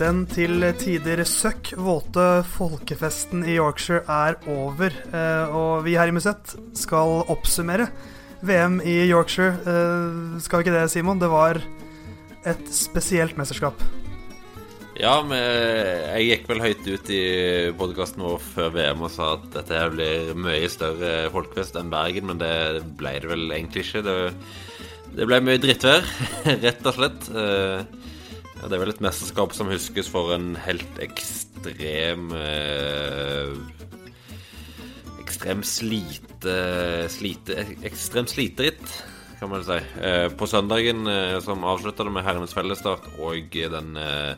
Den til tider søkk våte folkefesten i Yorkshire er over. Eh, og vi her i Musett skal oppsummere VM i Yorkshire. Eh, skal vi ikke det, Simon? Det var et spesielt mesterskap. Ja, men jeg gikk vel høyt ut i podkasten vår før VM og sa at dette her blir mye større folkefest enn Bergen, men det ble det vel egentlig ikke. Det, det ble mye drittvær, rett og slett. Eh, ja, det er vel et mesterskap som huskes for en helt ekstrem eh, Ekstrem slite, slite Ekstrem sliteritt, kan man si. Eh, på søndagen, eh, som avslutta det med herrenes fellesstart, og den eh,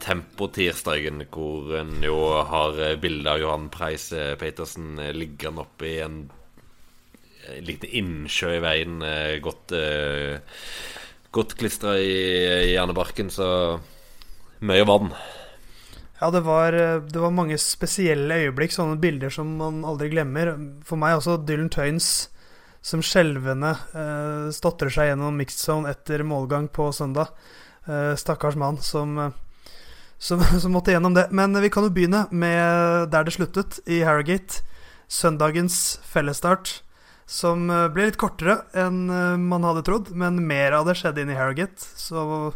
tempotirsdagen, hvor en jo har bilde av Johan Preis Petersen liggende oppe i en, en liten innsjø i veien, godt godt klistra i hjernebarken, så mye vann. Ja, det var, det var, mange spesielle øyeblikk, sånne bilder som man aldri glemmer. For meg også Dylan Tøynes som skjelvende eh, stotrer seg gjennom mixed zone etter målgang på søndag. Eh, stakkars mann som, som, som, måtte gjennom det. Men vi kan jo begynne med der det sluttet, i Harrogate. Søndagens fellesstart som eh, ble litt kortere enn eh, man hadde trodd, men mer av det skjedde inn i Harrogate. Så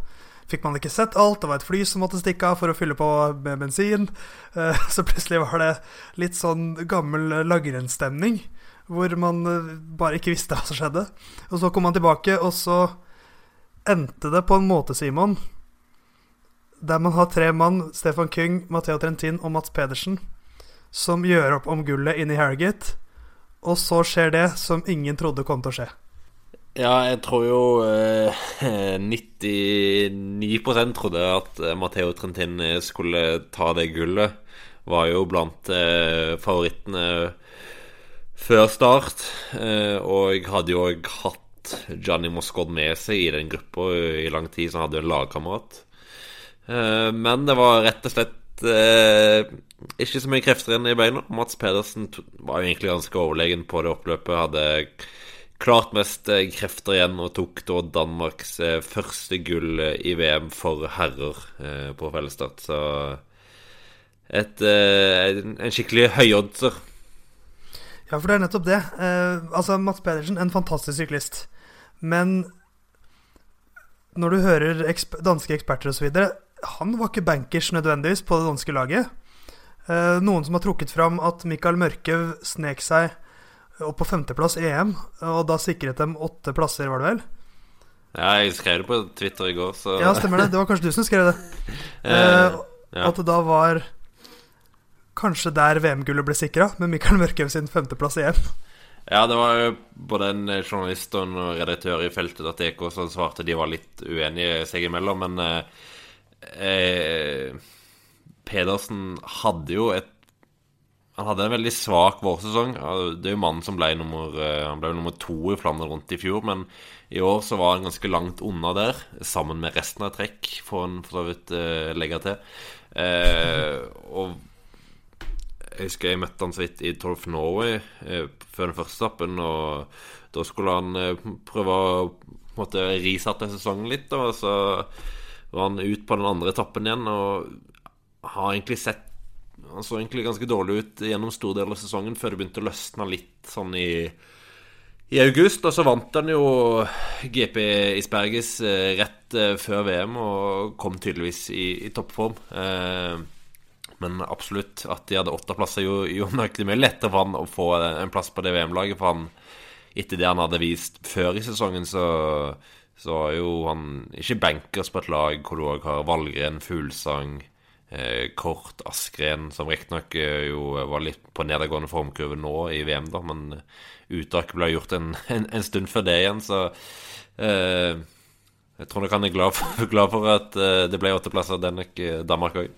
fikk man ikke sett alt. Det var et fly som måtte stikke av for å fylle på med bensin. Eh, så plutselig var det litt sånn gammel langrennsstemning, hvor man bare ikke visste hva som skjedde. Og så kom han tilbake, og så endte det på en måte, Simon, der man har tre mann, Stefan Kyng, Matheo Trentin og Mats Pedersen, som gjør opp om gullet inn i Harrogate. Og så skjer det som ingen trodde kom til å skje. Ja, jeg tror jo eh, 99 trodde at eh, Matheo Trentin skulle ta det gullet. Var jo blant eh, favorittene før start. Eh, og jeg hadde jo òg hatt Johnny Moscod med seg i den gruppa i lang tid, så han hadde jo en lagkamerat. Eh, men det var rett og slett eh, ikke så mye krefter igjen i beina. Mats Pedersen var jo egentlig ganske overlegen på det oppløpet. Hadde klart mest krefter igjen og tok da Danmarks første gull i VM for herrer på fellesstart. Så et, en skikkelig høyoddser. Ja, for det er nettopp det. Eh, altså, Mats Pedersen, en fantastisk syklist. Men når du hører eksp danske eksperter osv. Han var ikke bankers nødvendigvis på det danske laget. Eh, noen som har trukket fram at Mikael Mørkøv snek seg opp på femteplass i EM, og da sikret dem åtte plasser, var det vel? Ja, jeg skrev det på Twitter i går, så Ja, stemmer det. Det var kanskje du som skrev det. eh, ja. At det da var kanskje der VM-gullet ble sikra, med Mikael Mørkhaug sin femteplass i EM. Ja, det var jo både en journalist og en redaktør i feltet.dk som svarte de var litt uenige seg imellom, men eh, eh Pedersen hadde jo et Han hadde en veldig svak vårsesong. Det er jo mannen som ble nummer, eh, han ble nummer to i Flandern rundt i fjor, men i år så var han ganske langt unna der, sammen med resten av trekk, får han for så vidt eh, legge til. Eh, og jeg husker jeg møtte han så vidt i Torf Norway eh, før den første stappen. og da skulle han prøve å måtte risette sesongen litt, og så var han ut på den andre etappen igjen. Og har egentlig sett Han så egentlig ganske dårlig ut gjennom stor del av sesongen før det begynte å løsne litt sånn i, i august. Og så vant han jo GP Isberges eh, rett eh, før VM og kom tydeligvis i, i toppform. Eh, men absolutt at de hadde åtte plasser, jo, nok det mye lettere for han å få en plass på det VM-laget. For han, etter det han hadde vist før i sesongen, så, så var jo han ikke bankers på et lag hvor du òg har Valgren, Fuglsang eh, Kort Askren, som riktignok eh, jo var litt på nedadgående formkurve nå i VM, da, men uttaket ble gjort en, en, en, stund før det igjen, så eh, jeg tror nok han er glad for, glad for at eh, det ble åtteplasser Dennek Danmark òg.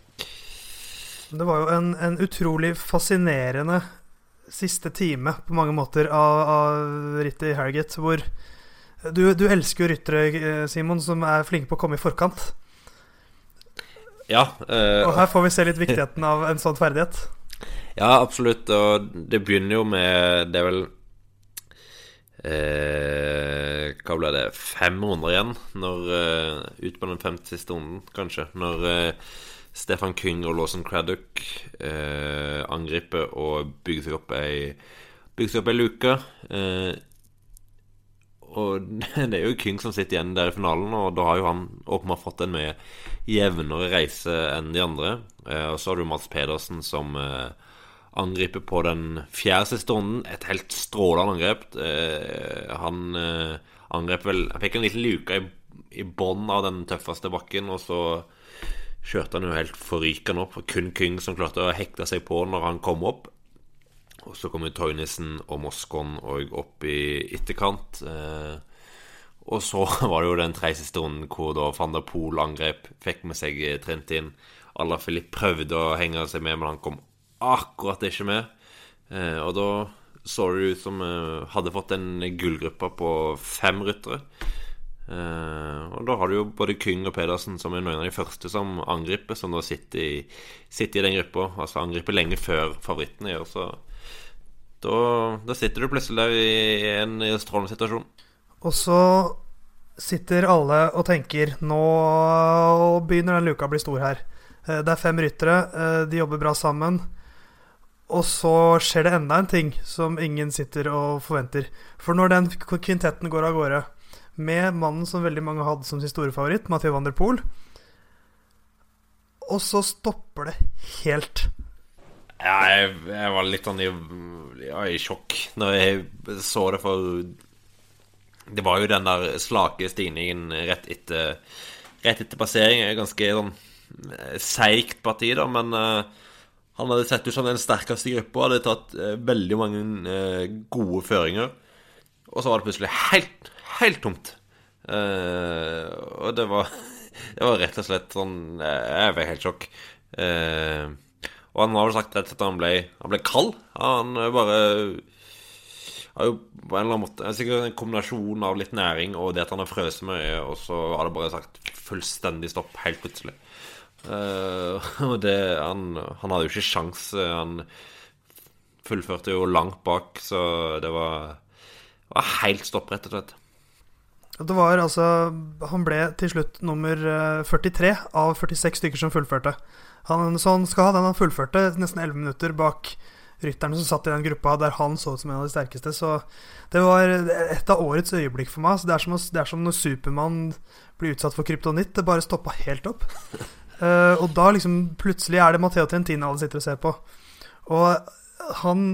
Det var jo en, en, utrolig fascinerende siste time på mange måter av, av rittet i Harrogate, hvor du, du elsker jo ryttere, Simon, som er flinke på å komme i forkant. Ja. Øh, og her får vi se litt viktigheten av en sånn ferdighet. Ja, absolutt. Og det begynner jo med Det er vel eh, Hva ble det? Fem runder igjen når eh, ut på den femte siste runden, kanskje. Når eh, Stefan King og Lawson Craddock eh, angriper og bygger seg opp ei seg opp ei luke. Eh, og det er jo King som sitter igjen der i finalen, og da har jo han åpenbart fått en mye jevnere reise enn de andre. Eh, og så har du Mats Pedersen som eh, angriper på den fjerde siste runden. Et helt strålende angrep. Eh, han angrep vel Han fikk en liten luke i, i bånn av den tøffeste bakken, og så kjørte han jo helt forrykende opp. Kun King som klarte å hekte seg på når han kom opp. Og så kom jo Toynissen og Moskon òg opp i etterkant. Eh, og så var det jo den tredje siste hvor da van der Poel angrep, fikk med seg eh, Trentin. Alla Filip prøvde å henge seg med, men han kom akkurat ikke med. Eh, og da så det ut som hadde fått en gullgruppe på fem ryttere. Eh, og da har du jo både Kyng og Pedersen som er noen av de første som angriper, som da sitter i, sitter i den gruppa. Altså angriper lenge før favorittene gjør så da, da, sitter du plutselig der i en strålende situasjon. Og så sitter alle og tenker Nå begynner den luka å bli stor her. Eh, det er fem ryttere, eh, de jobber bra sammen. Og så skjer det enda en ting som ingen sitter og forventer. For når den kvintetten går av gårde, med mannen som veldig mange hadde som sin store favoritt, Mathieu van der Poel, og så stopper det helt. Ja, jeg, jeg var litt sånn i, ja, i sjokk når jeg så det, for Det var jo den der slake stigningen rett etter Rett etter passering. Ganske sånn eh, seigt parti, da, men uh, han hadde sett ut som den sterkeste gruppa. Hadde tatt uh, veldig mange uh, gode føringer. Og så var det plutselig helt, helt tomt. og det var Det var rett og slett sånn Jeg var helt sjokk. Uh, og han har vel sagt rett og slett at han ble, han ble kald. Han bare har jo på en eller annen måte Sikkert en kombinasjon av litt næring og det at han har frøst mye, og så har det bare sagt fullstendig stopp helt plutselig. Uh, og det han, han, hadde jo ikke sjans Han fullførte jo langt bak, så det var, var helt stopp, rett og slett. Det var altså Han ble til slutt nummer 43 eh, av 46 stykker som fullførte. Han, så han skal ha den han fullførte, nesten 11 minutter bak rytterne som satt i den gruppa der han så ut som en av de sterkeste. Så det var et av årets øyeblikk for meg. Så det, er som, det er som når Supermann blir utsatt for kryptonitt. Det bare stoppa helt opp. Uh, og da liksom plutselig er det Matheo Trentina alle sitter og ser på. Og han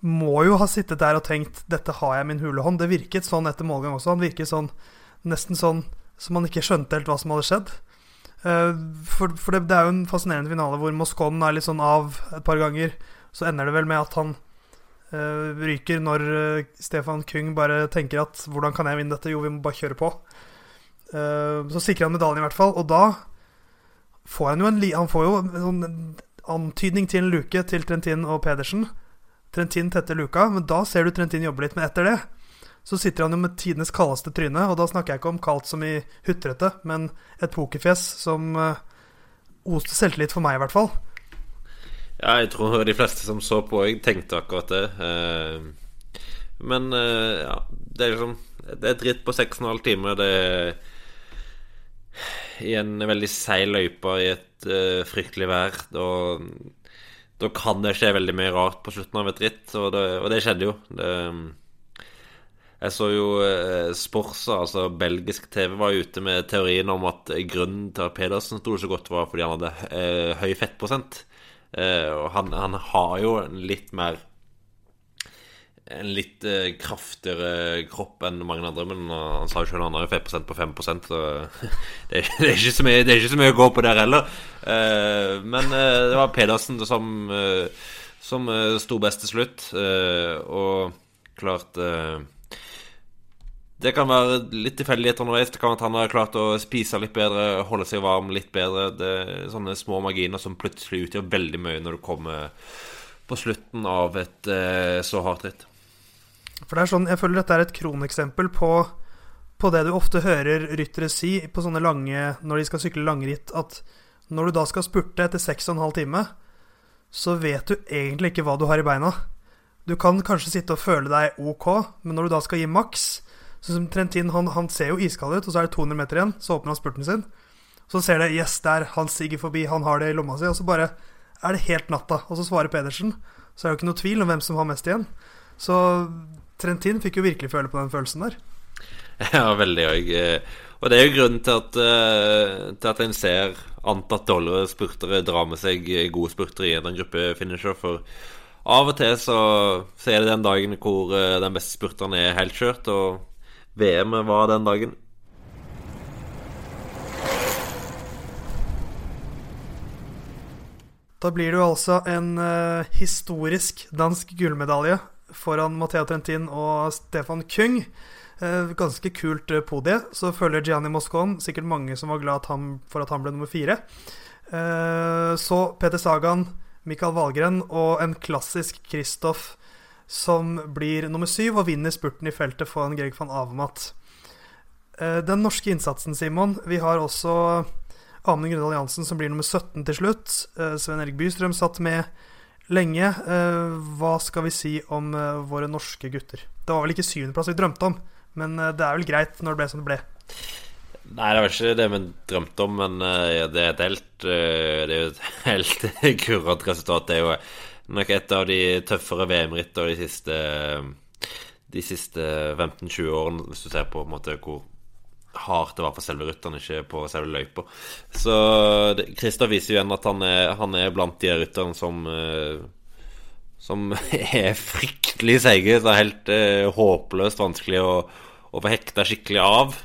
må jo ha sittet der og tenkt 'Dette har jeg min hulehånd'. Det virket sånn etter målgang også. Han virket sånn nesten sånn som han ikke skjønte helt hva som hadde skjedd. Eh, for, for det, det, er jo en fascinerende finale hvor Moscon er litt sånn av et par ganger. Så ender det vel med at han uh, ryker når uh, Stefan Kung bare tenker at 'hvordan kan jeg vinne dette?' Jo, vi må bare kjøre på. Uh, så sikrer han medaljen i hvert fall, og da får han jo en Han får jo en sånn antydning til en luke til Trentin og Pedersen. Trentin tetter luka, men da ser du Trentin jobbe litt. Men etter det så sitter han jo med tidenes kaldeste tryne. Og da snakker jeg ikke om kaldt som i hutrete, men et pokerfjes som uh, oste selvtillit for meg, i hvert fall. Ja, jeg tror de fleste som så på, jeg tenkte akkurat det. Uh, men uh, ja, det er liksom Det er dritt ritt på 6,5 timer. Det er i en veldig seig løype i et fryktelig vær. Da, da kan det skje veldig mye rart på slutten av et ritt, og det, og det skjedde jo. Det, jeg så jo eh, Sporsa, altså belgisk TV, var ute med teorien om at grunnen til at Pedersen sto så godt, var fordi han hadde eh, høy fettprosent. Eh, og han, han, har jo litt mer En litt eh, kraftigere kropp enn mange andre, men han sa jo selv han har jo fettprosent på 5 så det, det, er ikke så mye, det er ikke så mye å gå på der heller. Uh, men uh, det var Pedersen som, som sto best til slutt, og klart det kan være litt tilfeldigheter underveis. Det kan være at han har klart å spise litt bedre, holde seg varm litt bedre. Det er sånne små marginer som plutselig utgjør veldig mye når du kommer på slutten av et så hardt ritt. For det er sånn, Jeg føler dette er et kroneksempel på på det du ofte hører ryttere si på sånne lange når de skal sykle langritt, at når du da skal spurte etter 6 12 time, så vet du egentlig ikke hva du har i beina. Du kan kanskje sitte og føle deg ok, men når du da skal gi maks Sånn som Trentin, han, han, ser jo iskald ut, og så er det 200 meter igjen. Så åpner han spurten sin. Så ser det Yes, der. Han siger forbi. Han har det i lomma si. Og så bare er det helt natta. Og så svarer Pedersen. Så er det jo ikke noe tvil om hvem som har mest igjen. Så Trentin fikk jo virkelig føle på den følelsen der. Ja, veldig òg. Og det er jo grunnen til at, eh, til at en ser antatt dårligere spurtere dra med seg gode spurtere i en gruppefinisher. For av og til så, så, er det den dagen hvor eh, den beste spurteren er helt kjørt, og VM var den dagen. Da blir det jo altså en uh, historisk dansk gullmedalje foran Mathea Trentin og Stefan Kyng. Uh, ganske kult uh, podie. Så følger Gianni Moscon, sikkert mange som var glad for at han ble nummer fire. så Peter Sagan, Mikael Wahlgren og en klassisk Kristoff som blir nummer syv og vinner spurten i feltet foran Greg van Avemat. Den norske innsatsen, Simon. Vi har også Amund Grøndal Jansen som blir nummer 17 til slutt. Eh, Sven Erik Bystrøm satt med lenge. Eh, hva skal vi si om eh, våre norske gutter? Det var vel ikke syvendeplass vi drømte om, men det er vel greit når det ble som det ble. Nei, det var ikke det vi drømte om, men det er et helt Det er jo et helt kurant resultat. Det er jo nok et av de tøffere VM-rittene de siste De siste 15-20 årene, hvis du ser på en måte hvor hardt det var for selve rytteren, ikke på selve løypa. Så Christer viser jo igjen at han er, han er blant de rytterne som uh, Som er fryktelig seige. Så er helt uh, håpløst vanskelig å, å få hekta skikkelig av.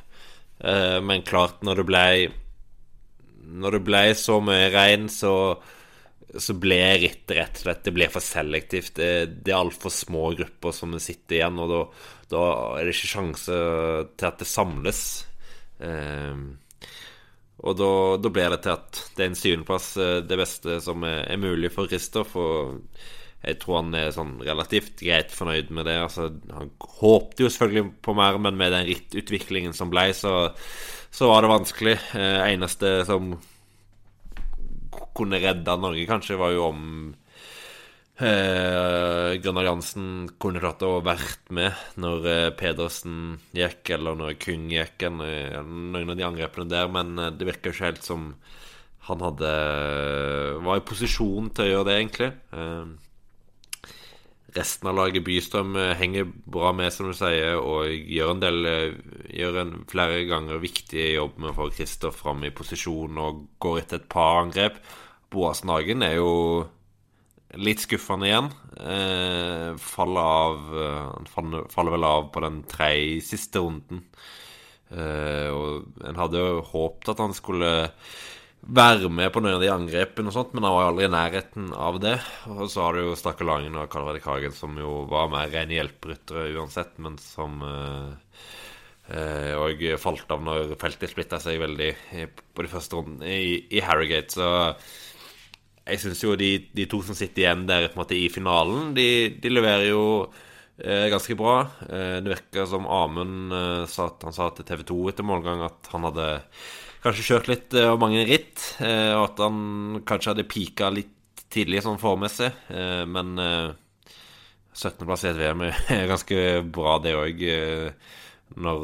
Uh, men klart, når det ble Når det ble så mye regn, så så ble rittet rett og slett Det ble for selektivt. Det, det er altfor små grupper som sitter igjen, og da, da er det ikke sjanse til at det samles. Ehm, og da, da blir det til at det er en syvendeplass eh, det beste som er, er mulig for Kristoff. Og jeg tror han er sånn relativt greit fornøyd med det. Altså, han håpte jo selvfølgelig på mer, men med den rittutviklingen som ble, så, så var det vanskelig. Eh, eneste som kunne redda Norge, kanskje, var jo om Eh, Gunnar Jansen kunne tatt å vært med når eh, Pedersen gikk, eller når Kung gikk, eller noen av de angrepene der, men eh, det virker ikke helt som han hadde var i posisjon til å gjøre det, egentlig. Eh, resten av laget Bystrøm eh, henger bra med, som du sier, og gjør en del Gjør en flere ganger viktig jobb med å få Christer fram i posisjon og går etter et par angrep. Boasen Hagen er jo Litt skuffende igjen. Eh, faller av Han eh, faller vel av på den tredje siste runden. Eh, og en hadde jo håpet at han skulle være med på noen av de angrepene, og sånt, men han var jo aldri i nærheten av det. Og så har du jo Stakke Langen og Karl Fredrik Hagen, som jo var mer rene hjelperyttere uansett, men som eh, og falt av når feltet splitta seg veldig på de første rundene i, i Harrogate. Så jeg syns jo de, de, to som sitter igjen der måte i finalen, de, de leverer jo eh, ganske bra. Eh, det virker som Amund eh, sa, han sa til TV 2 etter målgang at han hadde kanskje kjørt litt og eh, mange ritt, eh, og at han kanskje hadde pika litt tidlig sånn formessig, eh, men 17.-plass i et VM er ganske bra, det òg. Når,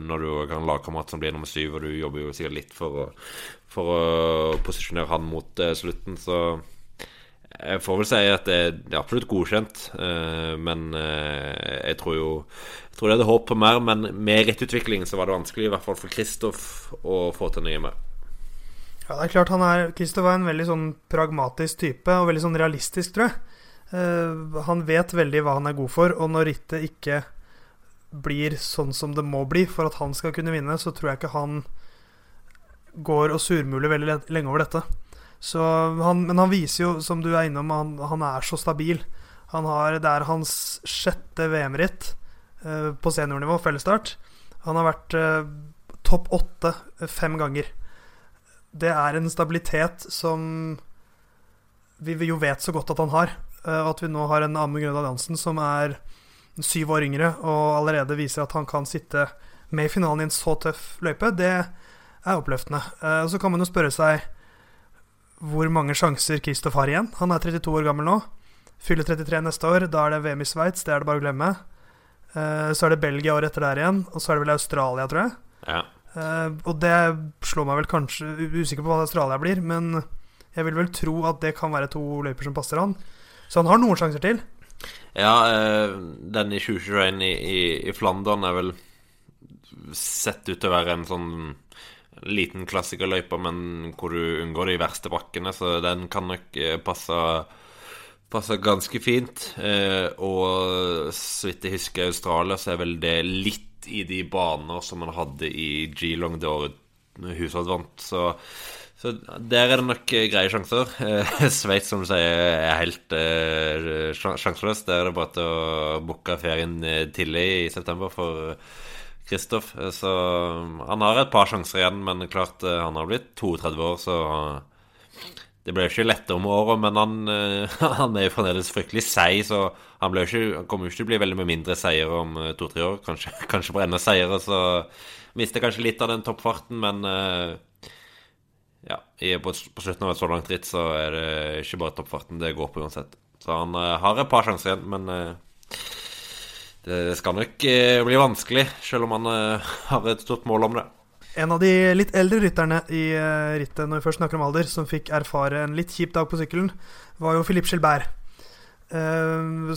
når, du har en lagkamerat som blir nummer syv, og du jobber jo sikkert litt for å for å posisjonere han mot uh, slutten. Så jeg får vel si at det, er absolutt godkjent. Uh, men uh, jeg tror jo Jeg tror det hadde håp på mer, men med rettutvikling så var det vanskelig, i hvert fall for Kristoff, å få til nye mer. Ja, det er klart han er Kristoff er en veldig sånn pragmatisk type, og veldig sånn realistisk, tror jeg. han vet veldig hva han er god for, og når rittet ikke blir sånn som det må bli for at han skal kunne vinne, så tror jeg ikke han går og surmuler veldig lenge over dette. Han, men han viser jo, som du er innom, han, han er så stabil. Han har, det er hans sjette VM-ritt eh, på seniornivå, fellesstart. Han har vært eh, topp åtte fem ganger. Det er en stabilitet som vi jo vet så godt at han har. Eh, at vi nå har en Amund Grøndal Jansen som er syv år yngre og allerede viser at han kan sitte med i finalen i en så tøff løype, det er oppløftende. Uh, så kan man jo spørre seg hvor mange sjanser Kristoff har igjen. Han er 32 år gammel nå. Fyller 33 neste år. Da er det VM i Sveits. Det er det bare å glemme. Uh, så er det Belgia året etter der igjen. Og så er det vel Australia, tror jeg. Ja. Uh, og det slår meg vel kanskje Usikker på hva Australia blir, men jeg vil vel tro at det kan være to løyper som passer han. Så han har noen sjanser til. Ja, den i 2021 i, i, i Flandern er vel sett ut til å være en sånn liten klassikerløype, men hvor du unngår de verste bakkene, så den kan nok passe passe ganske fint. Eh, og så vidt jeg husker i Australia, så er vel det litt i de baner som man hadde i Geelong det året Hushovd vant. Så, så, der er det nok greie sjanser. Eh, Sveits, som du sier, er helt eh, sjanseløs. Der er det bare til å booke ferien tidlig i september for Kristoff. Så han har et par sjanser igjen, men klart han har blitt 32 år, så det ble jo ikke lettere med året, men han, eh, han, er jo fremdeles fryktelig seig, så han, ikke, han, kommer jo ikke til å bli veldig med mindre seier om eh, to-tre år. Kanskje, kanskje på enda seire, så mister kanskje litt av den toppfarten, men eh, ja, på, på slutten av et så langt ritt så er det ikke bare toppfarten det går på uansett. Så han har et par sjanser igjen, men det skal nok bli vanskelig, selv om han har et stort mål om det. En av de litt eldre rytterne i uh, rittet, når vi først snakker om alder, som fikk erfare en litt kjip dag på sykkelen, var jo Philippe Gilbert.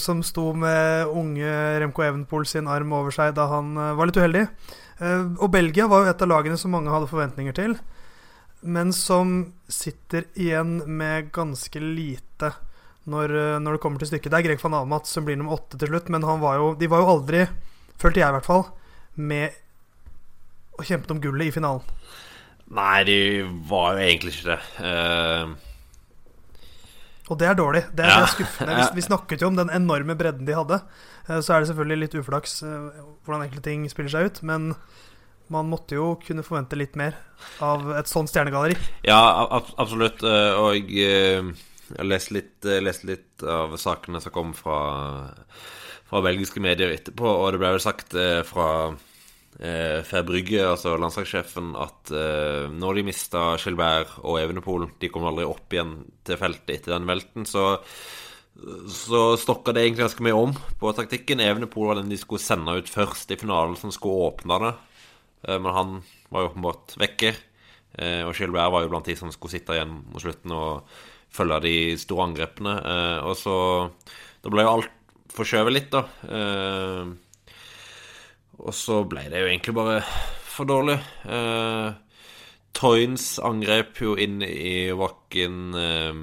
Som sto med unge Remco Evenpool sin arm over seg da han var litt uheldig. og Belgia var jo et av lagene som mange hadde forventninger til, men som sitter igjen med ganske lite når, når det kommer til stykket. Det er Greg van Amat som blir nummer åtte til slutt, men var jo, de var jo aldri, følte jeg i hvert fall, med og kjempet om gullet i finalen? Nei, de var jo egentlig ikke det. Uh... Og det er dårlig. Det er, ja. skuffende. Vi, vi, snakket jo om den enorme bredden de hadde. Uh, så er det selvfølgelig litt uflaks hvordan enkelte ting spiller seg ut. Men man måtte jo kunne forvente litt mer av et sånt stjernegalleri. Ja, ab absolutt. Og jeg har lest litt, lest litt av sakene som kom fra, fra belgiske medier etterpå, og det ble vel sagt fra eh, Fer Brygge, altså landslagssjefen, at eh, når de mista Gilbert og Evenepool De kom aldri opp igjen til feltet etter den velten, så så stokka det egentlig ganske mye om på taktikken. Evenepool var den de skulle sende ut først i finalen, som skulle åpne det. Eh, men han var jo åpenbart vekke. Eh, og Gilbert var jo blant de som skulle sitte igjen mot slutten og følge de store angrepene. Eh, og så Da ble jo alt forskjøvet litt, da. Og så ble det jo egentlig bare for dårlig. Eh, Toynes angrep jo inn i bakken eh,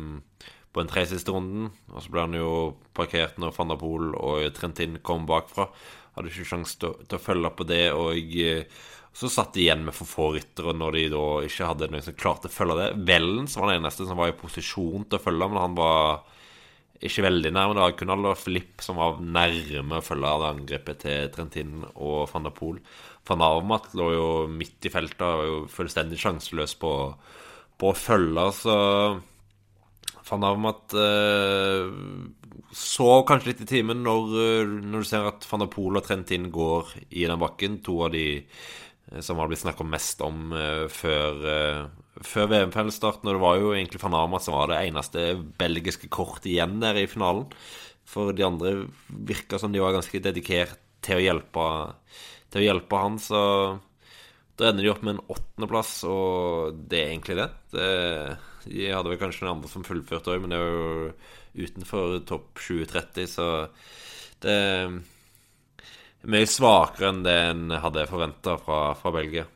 på den tre siste runden. Og så ble han jo parkert når van der Poel og Trentin kom bakfra. Hadde ikke sjanse til, å følge på det. Og eh, så satt de igjen med for få ryttere når de da ikke hadde noen som klarte å følge det. Vellens var den eneste som var i posisjon til å følge, men han var ikke veldig nærme. Det var kun Alder Flipp som var nærme å følge av angrepet til Trentin og van der Poel. Van Armat lå jo midt i feltet og var jo fullstendig sjanseløs på, på å følge. Så van Armat eh, sov kanskje litt i timen når, når, du ser at van der Poel og Trentin går i den bakken. To av de eh, som har blitt snakka mest om eh, før, eh, før VM-fellesstarten. Og det var jo egentlig van Amat som var det eneste belgiske kortet igjen der i finalen. For de andre virka som de var ganske dedikert til å hjelpe, til å hjelpe han. Så da ender de opp med en åttendeplass, og det er egentlig det. det de hadde vel kanskje noen andre som fullførte òg, men det er jo utenfor topp 20-30, så det mye svakere enn det en hadde forventa fra, fra Belgia.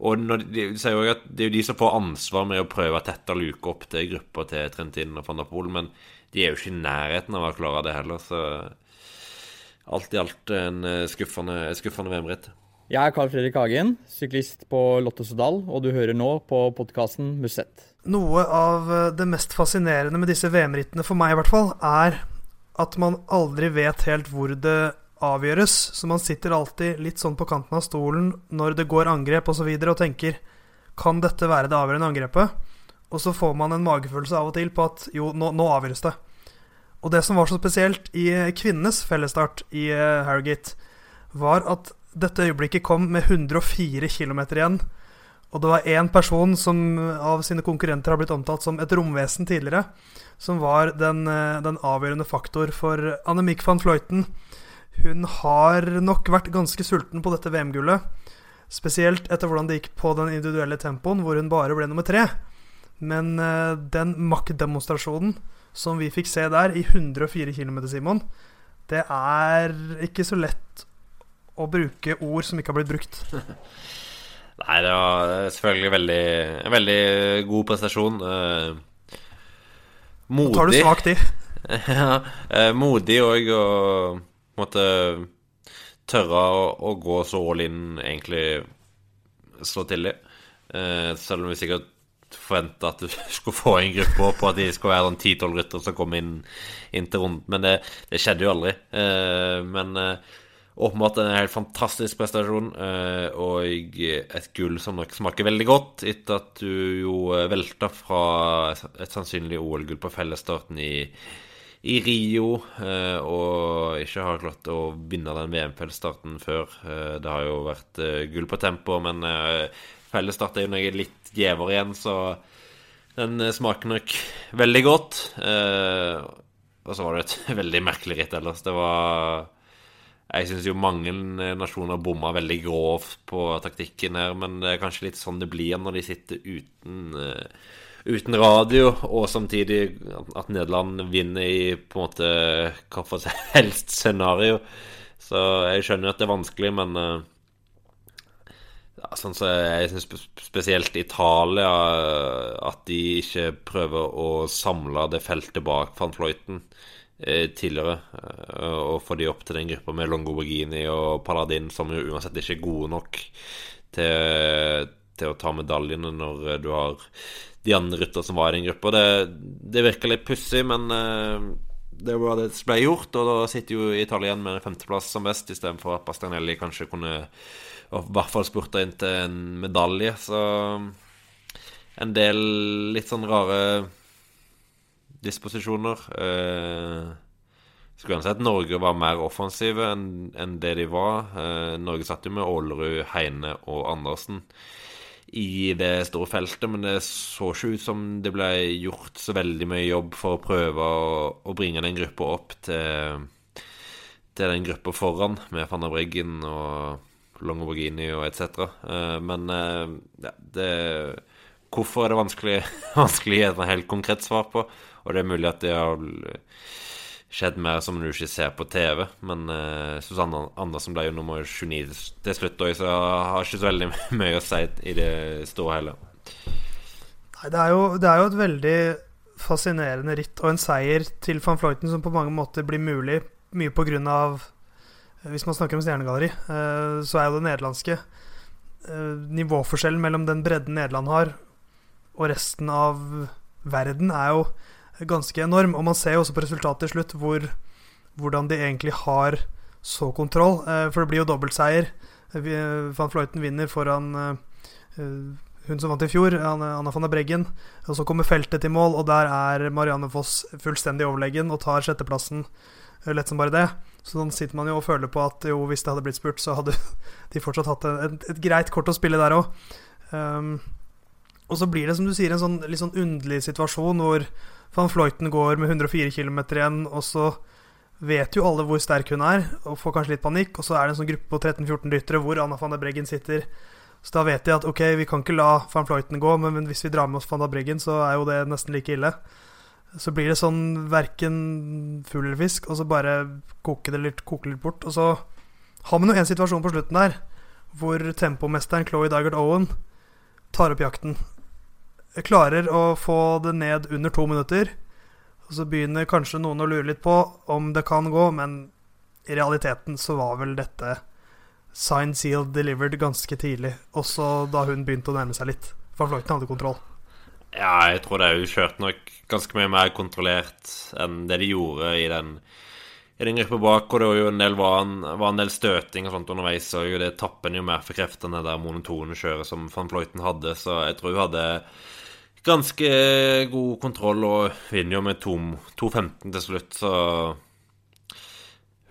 Og når de, de sier jo at det er jo de som får ansvar med å prøve å tette luke opp til gruppa til Trentin og van der Poel, men de er jo ikke i nærheten av å klare det heller, så alt i alt en eh, skuffende, skuffende VM-ritt. Jeg er Carl Fredrik Hagen, syklist på Lotto Sodal, og du hører nå på podkasten Musett. Noe av eh, det mest fascinerende med disse VM-rittene, for meg i hvert fall, er at man aldri vet helt hvor det avgjøres. Så man sitter alltid litt sånn på kanten av stolen når det går angrep osv. Og, så videre, og tenker Kan dette være det avgjørende angrepet? Og så får man en magefølelse av og til på at jo, nå, nå avgjøres det. Og det som var så spesielt i kvinnenes fellesstart i uh, Harrogate, var at dette øyeblikket kom med 104 km igjen. Og det var én person som av sine konkurrenter har blitt omtalt som et romvesen tidligere, som var den, eh, den avgjørende faktor for Annemiek van Fløyten. Hun har nok vært ganske sulten på dette VM-gullet. Spesielt etter hvordan det gikk på den individuelle tempoen, hvor hun bare ble nummer tre. Men uh, den maktdemonstrasjonen som vi fikk se der, i 104 km, Simon, det er ikke så lett å bruke ord som ikke har blitt brukt. Nei, det var selvfølgelig veldig, en veldig god prestasjon. Uh, modig. Nå tar du svakt i. ja, uh, modig òg å på måte tørre å, å, gå så all in, egentlig slå til i. Uh, selv om vi sikkert forventa at du skulle få en gruppe og at de skulle være sånn ti-tolv ryttere som kom inn, inn, til runden. Men det, det skjedde jo aldri. men åpenbart en helt fantastisk prestasjon, eh, og et gull som nok smaker veldig godt, etter at du jo eh, velta fra et sannsynlig OL-gull på fellesstarten i, i Rio, eh, og ikke har klart å vinne den VM-fellesstarten før. Det har jo vært gull på tempo, men fellesstart er jo noe litt gjevere igjen, så den smaker nok veldig godt. Og så var det et veldig merkelig ritt ellers. Det var jeg syns jo mange nasjoner bomma veldig grovt på taktikken her, men det er kanskje litt sånn det blir når de sitter uten, uten radio, og samtidig at Nederland vinner i på en måte hva for seg helst scenario. Så jeg skjønner at det er vanskelig, men uh, ja, sånn så jeg syns spesielt Italia at de ikke prøver å samle det feltet bak van Fløyten. Eh, tidligere. Eh, og få de opp til den gruppa med Longoborghini og Paladin, som jo uansett ikke er gode nok til, til å ta medaljene når eh, du har de andre rytterne som var i den gruppa. Det, det virker litt pussig, men det var det som ble gjort, og da sitter jo Italia igjen med en femteplass som best, istedenfor at Bastianelli kanskje kunne i hvert fall spurta inn til en medalje. Så en del litt sånn rare disposisjoner. Eh, skulle gjerne sett Norge var mer offensive enn en det de var. Eh, Norge satt jo med Aalerud, Heine og Andersen i det store feltet, men det så ikke ut som det ble gjort så veldig mye jobb for å prøve å, å bringe den gruppa opp til, til den gruppa foran, med Van der Breggen og Longoborgini og etc. Eh, men eh, ja, det Hvorfor er det vanskelig, vanskelig å gi et helt konkret svar på? Og det er mulig at det har skjedd mer som du ikke ser på TV. Men uh, Susanne Andersen ble jo nummer 29 til slutt òg, så jeg har ikke så veldig mye å si i det store heller. Nei, det er, jo, det er jo et veldig fascinerende ritt og en seier til van Floyten som på mange måter blir mulig mye på grunn av eh, Hvis man snakker om stjernegalleri, uh, så er jo det nederlandske uh, nivåforskjellen mellom den bredden Nederland har, og resten av verden, er jo ganske enorm. Og man ser jo også på resultatet til slutt hvor, hvordan de egentlig har så kontroll. Eh, for det blir jo dobbeltseier. Eh, van Fløyten vinner foran eh, hun som vant i fjor, Anna van der Breggen. Og så kommer feltet til mål, og der er Marianne Foss fullstendig overlegen og tar sjetteplassen lett som bare det. Så sånn sitter man jo og føler på at jo, hvis det hadde blitt spurt, så hadde de fortsatt hatt et, et greit kort å spille der òg. Um, og så blir det, som du sier, en sånn litt sånn underlig situasjon hvor Van Fløyten går med 104 km igjen, og så vet jo alle hvor sterk hun er, og får kanskje litt panikk. Og så er det en sånn gruppe på 13-14 ryttere hvor Anna van der Breggen sitter. Så da vet de at ok, vi kan ikke la van Fløyten gå, men hvis vi drar med oss van der Breggen, så er jo det nesten like ille. Så blir det sånn verken fugl eller fisk, og så bare koker det litt, koker litt bort. Og så har vi nå en situasjon på slutten der hvor tempomesteren Chloé Digert Owen tar opp jakten klarer å få det ned under to minutter. Og så begynner kanskje noen å lure litt på om det kan gå, men i realiteten så var vel dette signed, sealed delivered ganske tidlig. Også da hun begynte å nærme seg litt. For Fløyten hadde kontroll. Ja, jeg tror det er jo kjørt nok ganske mye mer kontrollert enn det de gjorde i den i den gruppa bak, og det var jo en del, var en, var en del støting og sånt underveis, og det tapper jo mer for kreftene det monotone kjøret som van Fløyten hadde, så jeg tror hun hadde ganske god kontroll og vinner jo med 2-15 til slutt, så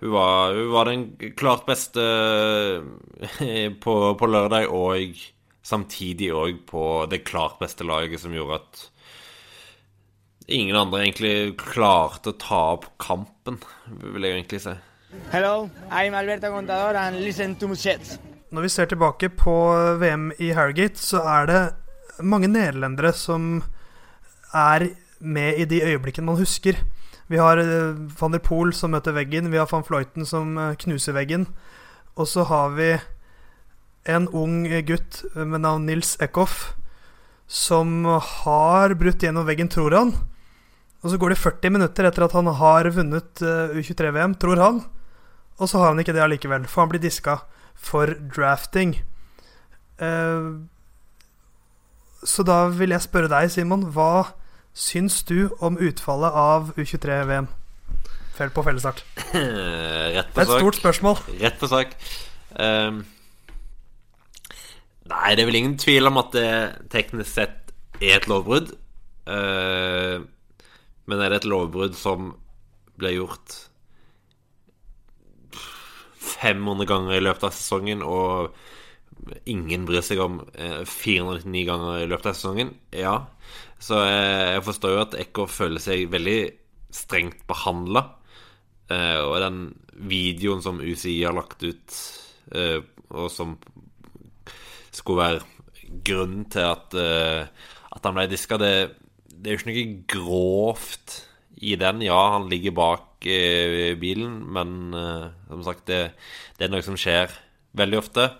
Hun var, hun var den klart beste på, på lørdag, og samtidig òg på det klart beste laget, som gjorde at ingen andre egentlig klarte å ta opp kampen, vil jeg egentlig si. Hello, I'm Alberto Contador and listen to Jets. Når vi ser tilbake på VM i Harrogate, så er det mange nederlendere som er med i de øyeblikkene man husker. Vi har eh, van der Poel som møter veggen, vi har van Fløyten som eh, knuser veggen. Og så har vi en ung gutt med navn Nils Eckhoff som har brutt gjennom veggen, tror han. Og så går det 40 minutter etter at han har vunnet eh, U23-VM, tror han. Og så har han ikke det allikevel, for han blir diska for drafting. Uh, så da vil jeg spørre deg, Simon. Hva syns du om utfallet av U23-VM? Fell på fellesstart. Rett på det er et stort spørsmål. Rett på sak. Um, nei, det er vel ingen tvil om at det teknisk sett er et lovbrudd. Uh, men er det et lovbrudd som ble gjort 500 ganger i løpet av sesongen, og ingen bryr seg om eh, 499 ganger i løpet av sesongen? Ja. Så eh, jeg forstår jo at Eckhoff føler seg veldig strengt behandla. Eh, og den videoen som UCI har lagt ut, eh, og som skulle være grunnen til at, eh, at han ble diska, det, det er jo ikke noe grovt i den. Ja, han ligger bak eh, bilen, men eh, som sagt, det, det er noe som skjer veldig ofte.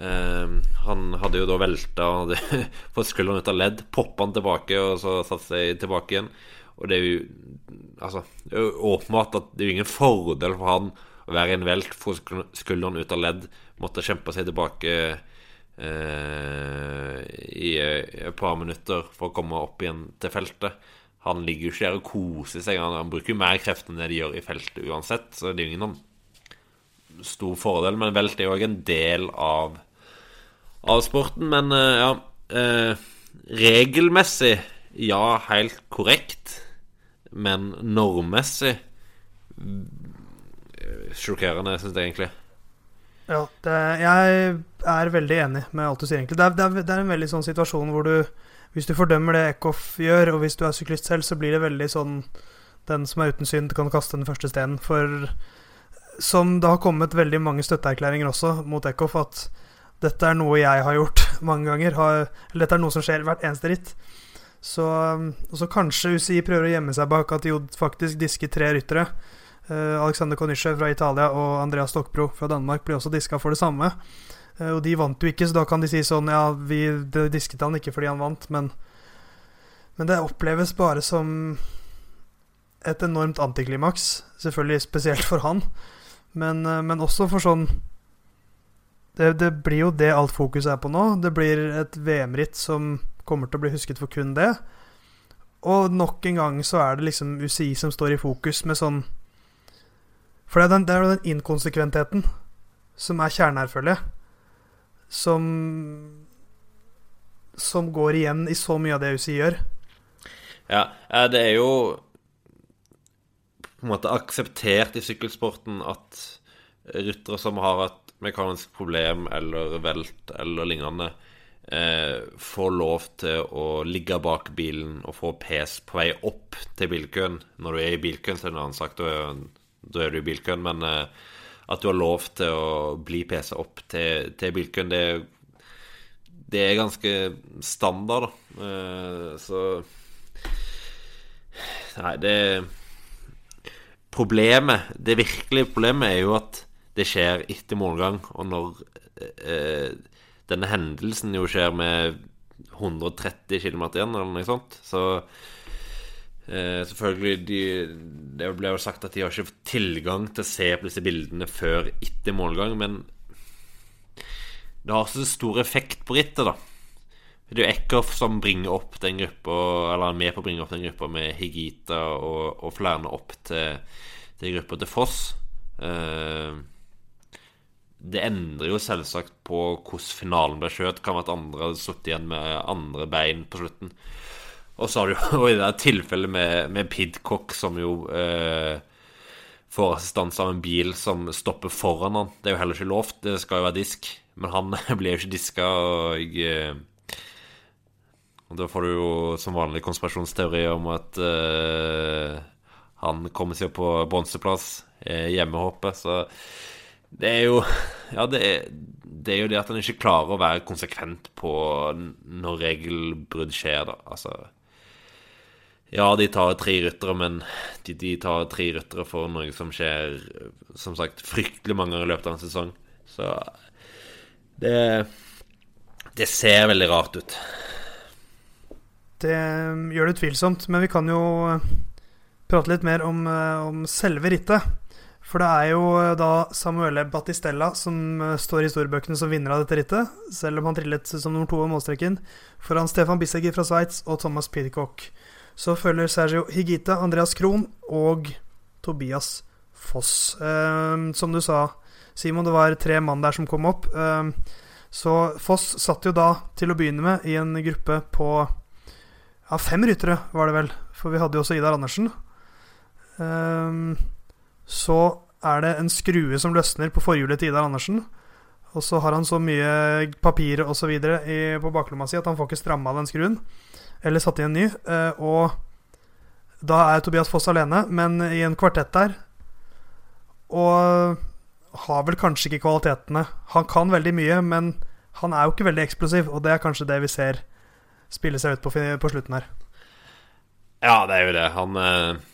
Eh, han hadde jo da velta og hadde fått skulderen ut av ledd, poppa han tilbake og så satt seg tilbake igjen. Og det er jo Altså, det er åpenbart at det er jo ingen fordel for han å være i en velt, få skulderen ut av ledd, måtte kjempe seg tilbake eh, i et par minutter for å komme opp igjen til feltet. Han ligger jo ikke der og koser seg. Han, han bruker jo mer krefter enn det de gjør i feltet uansett, så det er jo ingen sånn stor fordel. Men velt er jo òg en del av, av sporten. Men eh, ja eh, Regelmessig, ja, helt korrekt. Men normmessig sjokkerende, syns jeg egentlig. Ja, det, jeg er veldig enig med alt du sier, egentlig. Det er, det er, det er en veldig sånn situasjon hvor du Hvis du fordømmer det Eckhoff gjør, og hvis du er syklist selv, så blir det veldig sånn Den som er uten synd, kan kaste den første steinen. For som det har kommet veldig mange støtteerklæringer også mot Eckhoff, at dette er noe jeg har gjort mange ganger. Har, eller dette er noe som skjer hvert eneste ritt. Så, så kanskje UCI prøver å gjemme seg bak at de faktisk disket tre ryttere. Uh, Alexander Konische fra Italia og Andreas Stokbro fra Danmark blir også diska for det samme. Uh, og de vant jo ikke, så da kan de si sånn Ja, vi disket han ikke fordi han vant, men Men det oppleves bare som et enormt antiklimaks. Selvfølgelig spesielt for han, men, uh, men også for sånn det, det blir jo det alt fokus er på nå. Det blir et VM-ritt som kommer til å bli husket for kun det. Og nok en gang så er det liksom UCI som står i fokus med sånn For det er, den, det er jo den inkonsekventheten som er kjernen. Som Som går igjen i så mye av det UCI gjør. Ja, det er jo på en måte akseptert i sykkelsporten at ryttere som har et mekanisk problem eller velt eller lignende, eh, får lov til å ligge bak bilen og få pes på vei opp til bilkøen. Når du er i bilkøen, så er det en annen sak, da er, er du i bilkøen. Men eh, at du har lov til å bli pesa opp til, til bilkøen, det, det, er ganske standard, da. Eh, så Nei, det Problemet, det virkelige problemet, er jo at det skjer etter målgang. Og når eh, denne hendelsen jo skjer med 130 km igjen, eller noe sånt, så eh, Selvfølgelig de, Det ble jo sagt at de har ikke fått tilgang til å se på disse bildene før etter målgang, men det har så stor effekt på rittet, da. Det er jo Eckhoff som bringer opp den gruppa Eller er med på å bringe opp den gruppa med Higita og, og flere opp til, til gruppa til Foss. Eh, det endrer jo selvsagt på hvordan finalen ble skjøt. Kan være at andre hadde sittet igjen med andre bein på slutten. Og så har du jo i det tilfellet med, med Pidcock, som jo eh, får assistanse av en bil som stopper foran han. Det er jo heller ikke lovt, det skal jo være disk. Men han blir jo ikke diska, og, jeg, og da får du jo som vanlig konspirasjonsteori om at uh, han kommer seg på bronseplass, hjemmehoppet, så det er jo Ja, det er, det er, jo det at han ikke klarer å være konsekvent på når regelbrudd skjer, da. Altså Ja, de tar tre ryttere, men de, de tar tre ryttere for noe som skjer, som sagt, fryktelig mange ganger i løpet av en sesong. Så det Det ser veldig rart ut. Det gjør det utvilsomt, men vi kan jo prate litt mer om, om selve rittet. For det er jo eh, da Samuele Battistella som eh, står i historiebøkene som vinner av dette rittet, selv om han trillet som nummer to av målstreken, foran Stefan Bissegger fra Sveits og Thomas Pidcock. Så følger Sergio Higita, Andreas Krohn og Tobias Foss. Eh, som du sa, Simon, det var tre mann der som kom opp. Eh, så Foss satt jo da til å begynne med i en gruppe på ja, fem ryttere, var det vel. For vi hadde jo også Idar Andersen. Um, så er det en skrue som løsner på forhjulet til Idar Andersen. Og så har han så mye papir osv. på baklomma si at han får ikke stramma den skruen. Eller satt i en ny. Uh, og da er Tobias Foss alene, men i en kvartett der. Og har vel kanskje ikke kvalitetene. Han kan veldig mye, men han er jo ikke veldig eksplosiv, og det er kanskje det vi ser spille seg ut på, på slutten her. Ja, det er jo det. Han eh,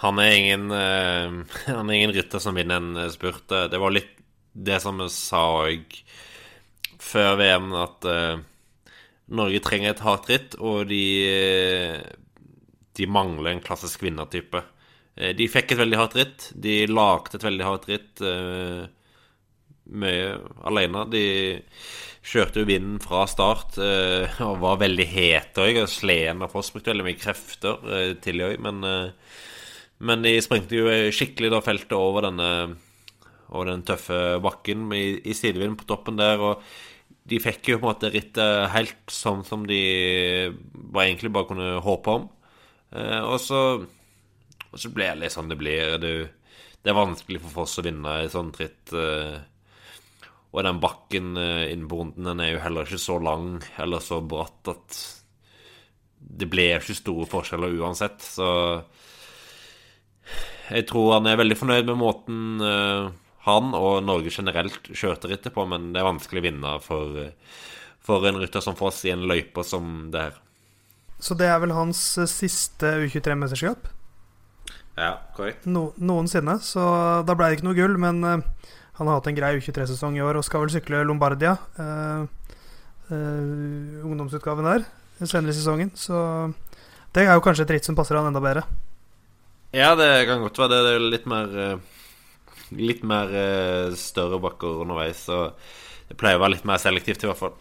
han er ingen uh, Han er ingen rytter som vinner en eh, spurt. Det var litt det som vi sa òg før VM, at Norge trenger et hardt ritt, og de, de mangler en klassisk vinnertype. De fikk et veldig hardt ritt. De lagde et veldig hardt ritt mye alene. De kjørte jo vinden fra start uh, og var veldig het òg. Sleden av Foss brukte veldig mye krefter uh, tidlig òg, men men de sprengte jo skikkelig da feltet over denne over den tøffe bakken i, i sidevind på toppen der. Og de fikk jo på en måte rittet helt sånn som de bare egentlig bare kunne håpe om. Eh, og, så, og så ble det litt sånn det blir. Det, det er vanskelig for Foss å vinne i sånt ritt. Eh, og den bakken innen inne på runden den er jo heller ikke så lang eller så bratt at det ble ikke store forskjeller uansett. Så jeg tror han er veldig fornøyd med måten uh, han og Norge generelt kjørte rittet på, men det er vanskelig å vinne for, for en rytter som Foss i en løype som det her. Så det er vel hans eh, siste U23-mesterskap? Ja, korrekt. No, noensinne. Så da ble det ikke noe gull, men han har hatt en grei U23-sesong i år og skal vel sykle Lombardia. Uh, ungdomsutgaven der senere i sesongen. Så det er jo kanskje et ritt som passer han enda bedre. Ja, det kan godt være det. Er litt mer eh, Litt mer eh, større bakker underveis, så det pleier å være litt mer selektivt, i hvert fall.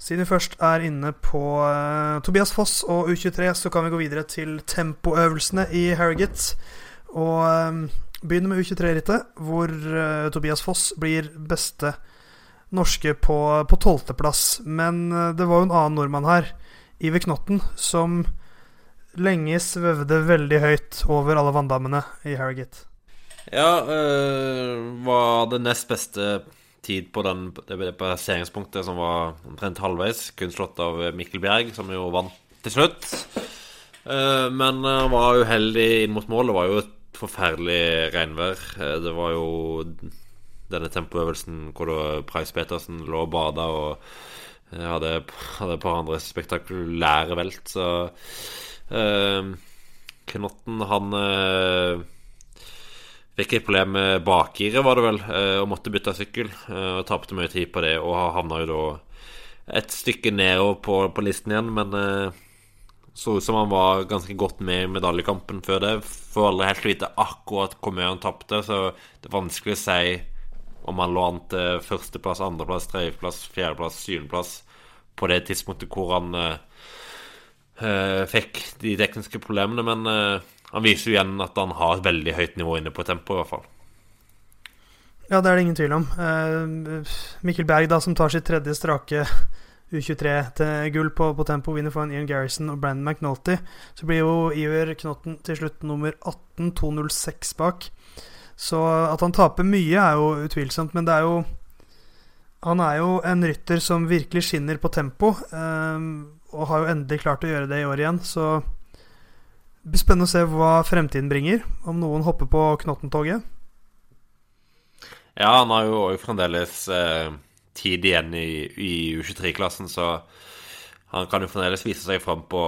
Siden vi først er inne på uh, Tobias Foss og U23, så kan vi gå videre til tempoøvelsene i Harrogate. Og um, begynne med U23-rittet, hvor uh, Tobias Foss blir beste norske på tolvteplass. Men uh, det var jo en annen nordmann her, Iver Knotten, som lenge svevde veldig høyt over alle vanndammene i Harrogate. Ja, var det nest beste tid på den, det passeringspunktet som var omtrent halvveis. Kun slått av Mikkel Bjerg, som jo vant til slutt. Uh, men han var uheldig inn mot mål. Det var jo et forferdelig regnvær. Det var jo denne tempoøvelsen hvor Price Petersen lå og bada og eh, hadde, hadde et par andre spektakulære velt. Så eh, Knotten, han eh, fikk et problem med bakgiret, var det vel, eh, og måtte bytte sykkel. Eh, og tapte mye tid på det, og havna jo da et stykke nedover på, på listen igjen, men eh, så ut som han var ganske godt med i medaljekampen før det. Får aldri helt vite akkurat hvor mye han tapte, så det er vanskelig å si om han lå an til førsteplass, andreplass, tredjeplass, fjerdeplass, syvendeplass på det tidspunktet hvor han uh, fikk de tekniske problemene. Men uh, han viser jo igjen at han har et veldig høyt nivå inne på tempo, i hvert fall. Ja, det er det ingen tvil om. Uh, Mikkel Berg, da, som tar sitt tredje strake U23 til gull på, på tempo, vinner foran Ian Garrison og Brandon McNulty. Så blir jo Iver Knotten til slutt nummer 18, 2.06 bak. Så at han taper mye, er jo utvilsomt, men det er jo Han er jo en rytter som virkelig skinner på tempo, um, og har jo endelig klart å gjøre det i år igjen, så det blir spennende å se hva fremtiden bringer, om noen hopper på Knotten-toget. Ja, han har jo òg fremdeles eh, tid igjen i, i U23-klassen, så han kan jo fremdeles vise seg fram på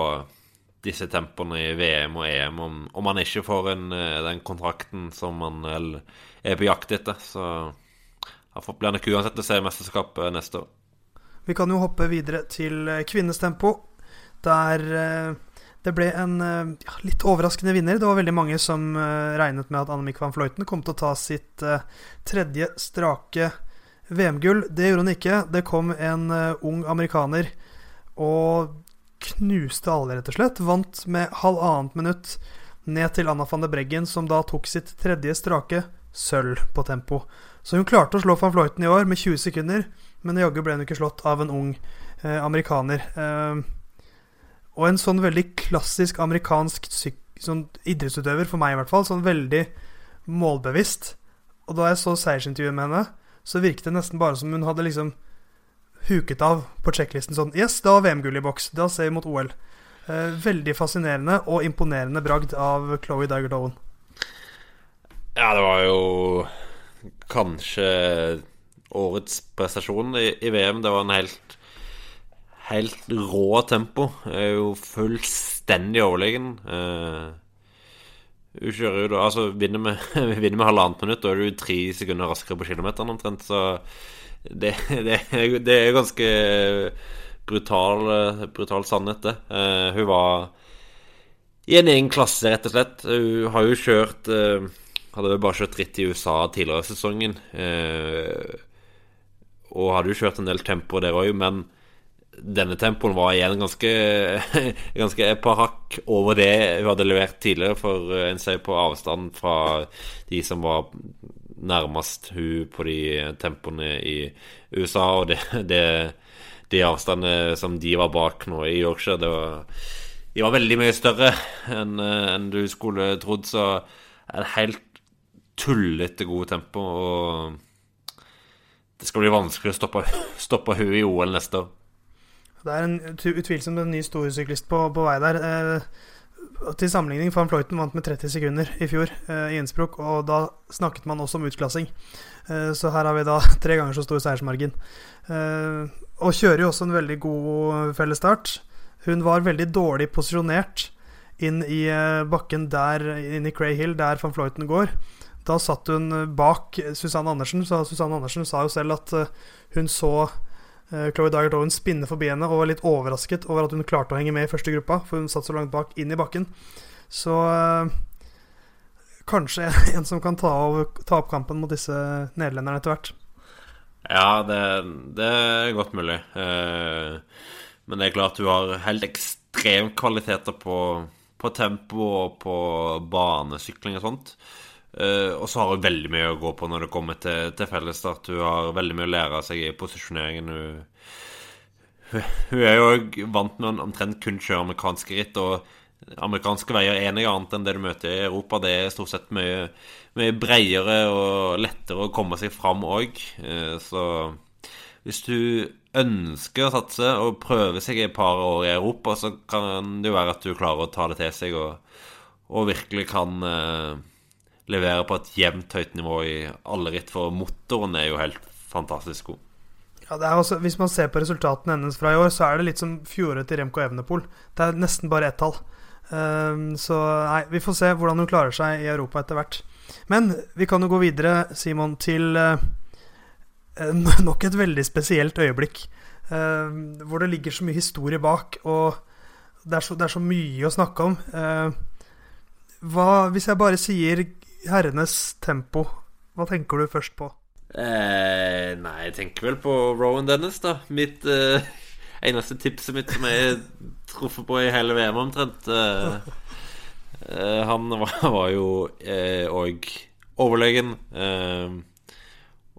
disse tempoene i VM og EM om, om han ikke får en, eh, den kontrakten som han er på jakt etter. Så han blir nok uansett å se mesterskapet neste år. Vi kan jo hoppe videre til kvinnestempo, kvinnes tempo, der eh, det ble en ja, litt overraskende vinner. Det var veldig mange som regnet med at Annemiek van Fløyten kom til å ta sitt tredje strake VM-gull. Det gjorde hun ikke. Det kom en ung amerikaner og knuste alle, rett og slett. Vant med halvannet minutt ned til Anna van de Breggen, som da tok sitt tredje strake sølv på tempo. Så hun klarte å slå van Fløyten i år med 20 sekunder, men jaggu ble hun ikke slått av en ung uh, amerikaner. Uh, og en sånn veldig klassisk amerikansk sånn idrettsutøver, for meg i hvert fall, sånn veldig målbevisst. Og da jeg så seiersintervjuet med henne, så virket det nesten bare som hun hadde liksom huket av på sjekklisten sånn Yes, da har VM-gull i boks. Da ser vi mot OL. Eh, veldig fascinerende og imponerende bragd av Chloé Digert Owen. Ja, det var jo kanskje årets prestasjon i, i VM. Det var en helt helt rå tempo. Er jo fullstendig overlegen. Eh, hun kjører jo da Altså, vinner med, halvannet minutt, da er du tre sekunder raskere på kilometeren omtrent. Så det, det, det er ganske brutal, brutal sannhet, det. Uh, hun var i en egen klasse, rett og slett. Hun har jo kjørt uh, Hadde jo bare kjørt ritt i USA tidligere i sesongen. Uh, og hadde jo kjørt en del tempo der òg, men denne tempoen var igjen ganske, ganske et par hakk over det hun hadde levert tidligere, for eh, en ser på avstand fra de som var nærmest hun på de tempoene i USA, og det, det, de avstandene som de var bak nå i Yorkshire, det var, de var veldig mye større enn en du skulle trodd, så en helt tullete god tempo, og det skal bli vanskelig å stoppe, stoppe hun i OL neste år. Det er en, utvilsomt en ny storsyklist på, på vei der. Eh, til sammenligning, Van Fløyten vant med 30 sekunder i fjor eh, i Innsbruck, og da snakket man også om utklassing. Eh, så her har vi da tre ganger så stor seiersmargin. Eh, og kjører jo også en veldig god fellesstart. Hun var veldig dårlig posisjonert inn i eh, bakken der, inn i Cray Hill, der van Fløyten går. Da satt hun bak Susanne Andersen, så Susanne Andersen sa jo selv at eh, hun så Chloé Dygert Owen spinner forbi henne og var litt overrasket over at hun klarte å henge med i første gruppa, for hun satt så langt bak inn i bakken. Så øh, kanskje en som kan ta, over, ta, opp kampen mot disse nederlenderne etter hvert. Ja, det, det, er godt mulig. Eh, men det er klart du har helt ekstremkvaliteter på, på tempo og på banesykling og sånt. Uh, og så har hun veldig mye å gå på når det kommer til, til fellesstart. Hun har veldig mye å lære av seg i posisjoneringen. Hun, hun, er jo vant med å omtrent kun kjøre amerikanske ritt. Og amerikanske veier er noe annet enn det du møter i Europa. Det er stort sett mye, mye bredere og lettere å komme seg fram òg. Uh, så hvis du ønsker å satse og prøve seg i et par år i Europa, så kan det jo være at du klarer å ta det til seg og, og virkelig kan uh, leverer på et jevnt høyt nivå i alle ritt, for motoren er jo helt fantastisk god. Ja, også, Hvis man ser på resultatene hennes fra i år, så er det litt som fjoråret til Remco Evenepool. Det er nesten bare ett tall. Um, så nei, vi får se hvordan hun klarer seg i Europa etter hvert. Men vi kan jo gå videre, Simon, til uh, nok et veldig spesielt øyeblikk. Uh, hvor det ligger så mye historie bak, og det er så, det er så mye å snakke om. Uh, hva, hvis jeg bare sier herrenes tempo, hva tenker du først på? Eh, nei, jeg tenker vel på Rowan Dennis, da. Mitt eh, eneste tipset mitt som jeg truffet på i hele VM, omtrent. Eh, eh, han var, var jo òg eh, overlegen. Eh,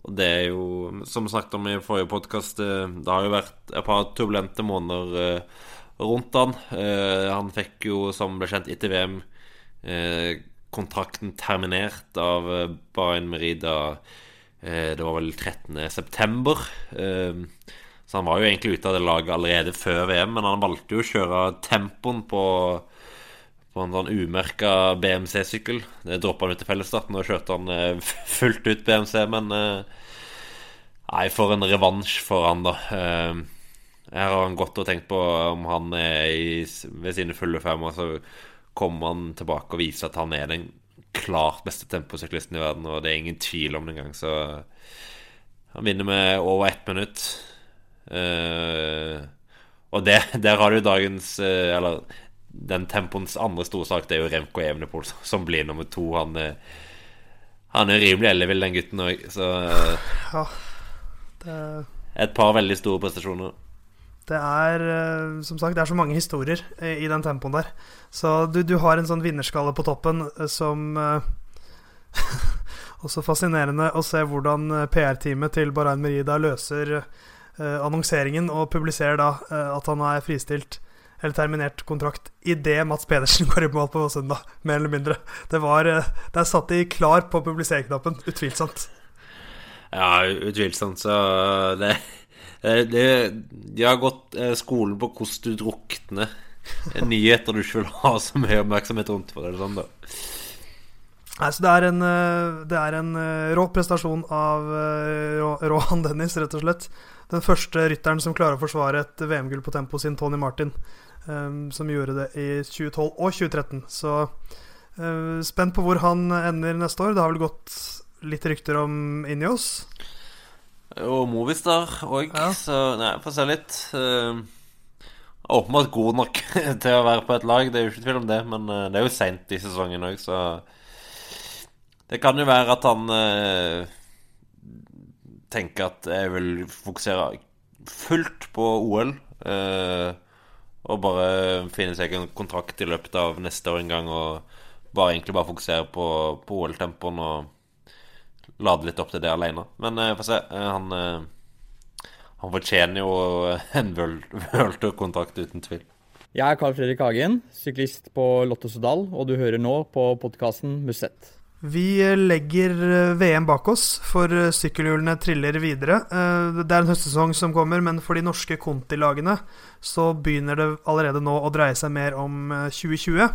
Og det er jo, som snakket om i forrige podkast, det har jo vært et par turbulente måneder rundt han. Han fikk jo, som ble kjent etter VM, eh, kontrakten terminert av Bain Merida Det var vel 13.9. Så han var jo egentlig ute av det laget allerede før VM, men han valgte jo å kjøre tempoen på på en sånn umerka BMC-sykkel. Det droppa han ut i fellesstarten, og kjørte han eh, fullt ut BMC, men eh, Nei, for en revansj for han, da. Eh, her har han gått og tenkt på om han er i, ved sine fulle fem. så kommer han tilbake og viser at han er den klart beste temposyklisten i verden, og det er ingen tvil om det engang, så han vinner med over ett minutt. Uh, og det, der har du dagens uh, Eller den tempoens andre storsak, det er jo Remco Evenepool som blir nummer to. Han, han er rimelig ellevill, den gutten òg, så ja, det... Et par veldig store prestasjoner. Det er eh, som sagt, det er så mange historier i den tempoen der. Så du, du har en sånn vinnerskalle på toppen eh, som Også fascinerende å se hvordan PR-teamet til Bahrain Merida løser annonseringen og publiserer da at han er fristilt eller terminert kontrakt idet Mats Pedersen går i mål på søndag, mer eller mindre. Det var det er satt i klar på publiserknappen, utvilsomt. Ja, utvilsomt, så det, det De har gått eh, skolen på hvordan du drukner nyheter du ikke vil ha så mye oppmerksomhet rundt, for det sånn, da. Nei, så det er en, eh, det er en rå prestasjon av Rohan Dennis, rett og slett. Den første rytteren som klarer å forsvare et VM-gull på tempo sin Tony Martin som gjorde det i 2012 og 2013. Så spent på hvor han ender neste år. Det har vel gått litt rykter om Injos? Og Movistar òg, ja. så nei, får se litt. Uh, åpenbart god nok til å være på et lag, det er jo ikke tvil om det. Men uh, det er jo seint i sesongen òg, så det kan jo være at han uh, tenker at jeg vil fokusere fullt på OL. Uh, og bare finne seg en kontrakt i løpet av neste år en gang og bare egentlig bare fokusere på, på OL-tempoen og lade litt opp til det alene. Men uh, få se. Uh, han, uh, han fortjener jo en World kontrakt uten tvil. Jeg er Carl Fredrik Hagen, syklist på Lotto Sodal, og du hører nå på podkasten Musett. Vi legger eh, VM bak oss, for eh, sykkelhjulene triller videre. Eh, det er en høstsesong som kommer, men for de norske Conti-lagene så begynner det allerede nå å dreie seg mer om 2020.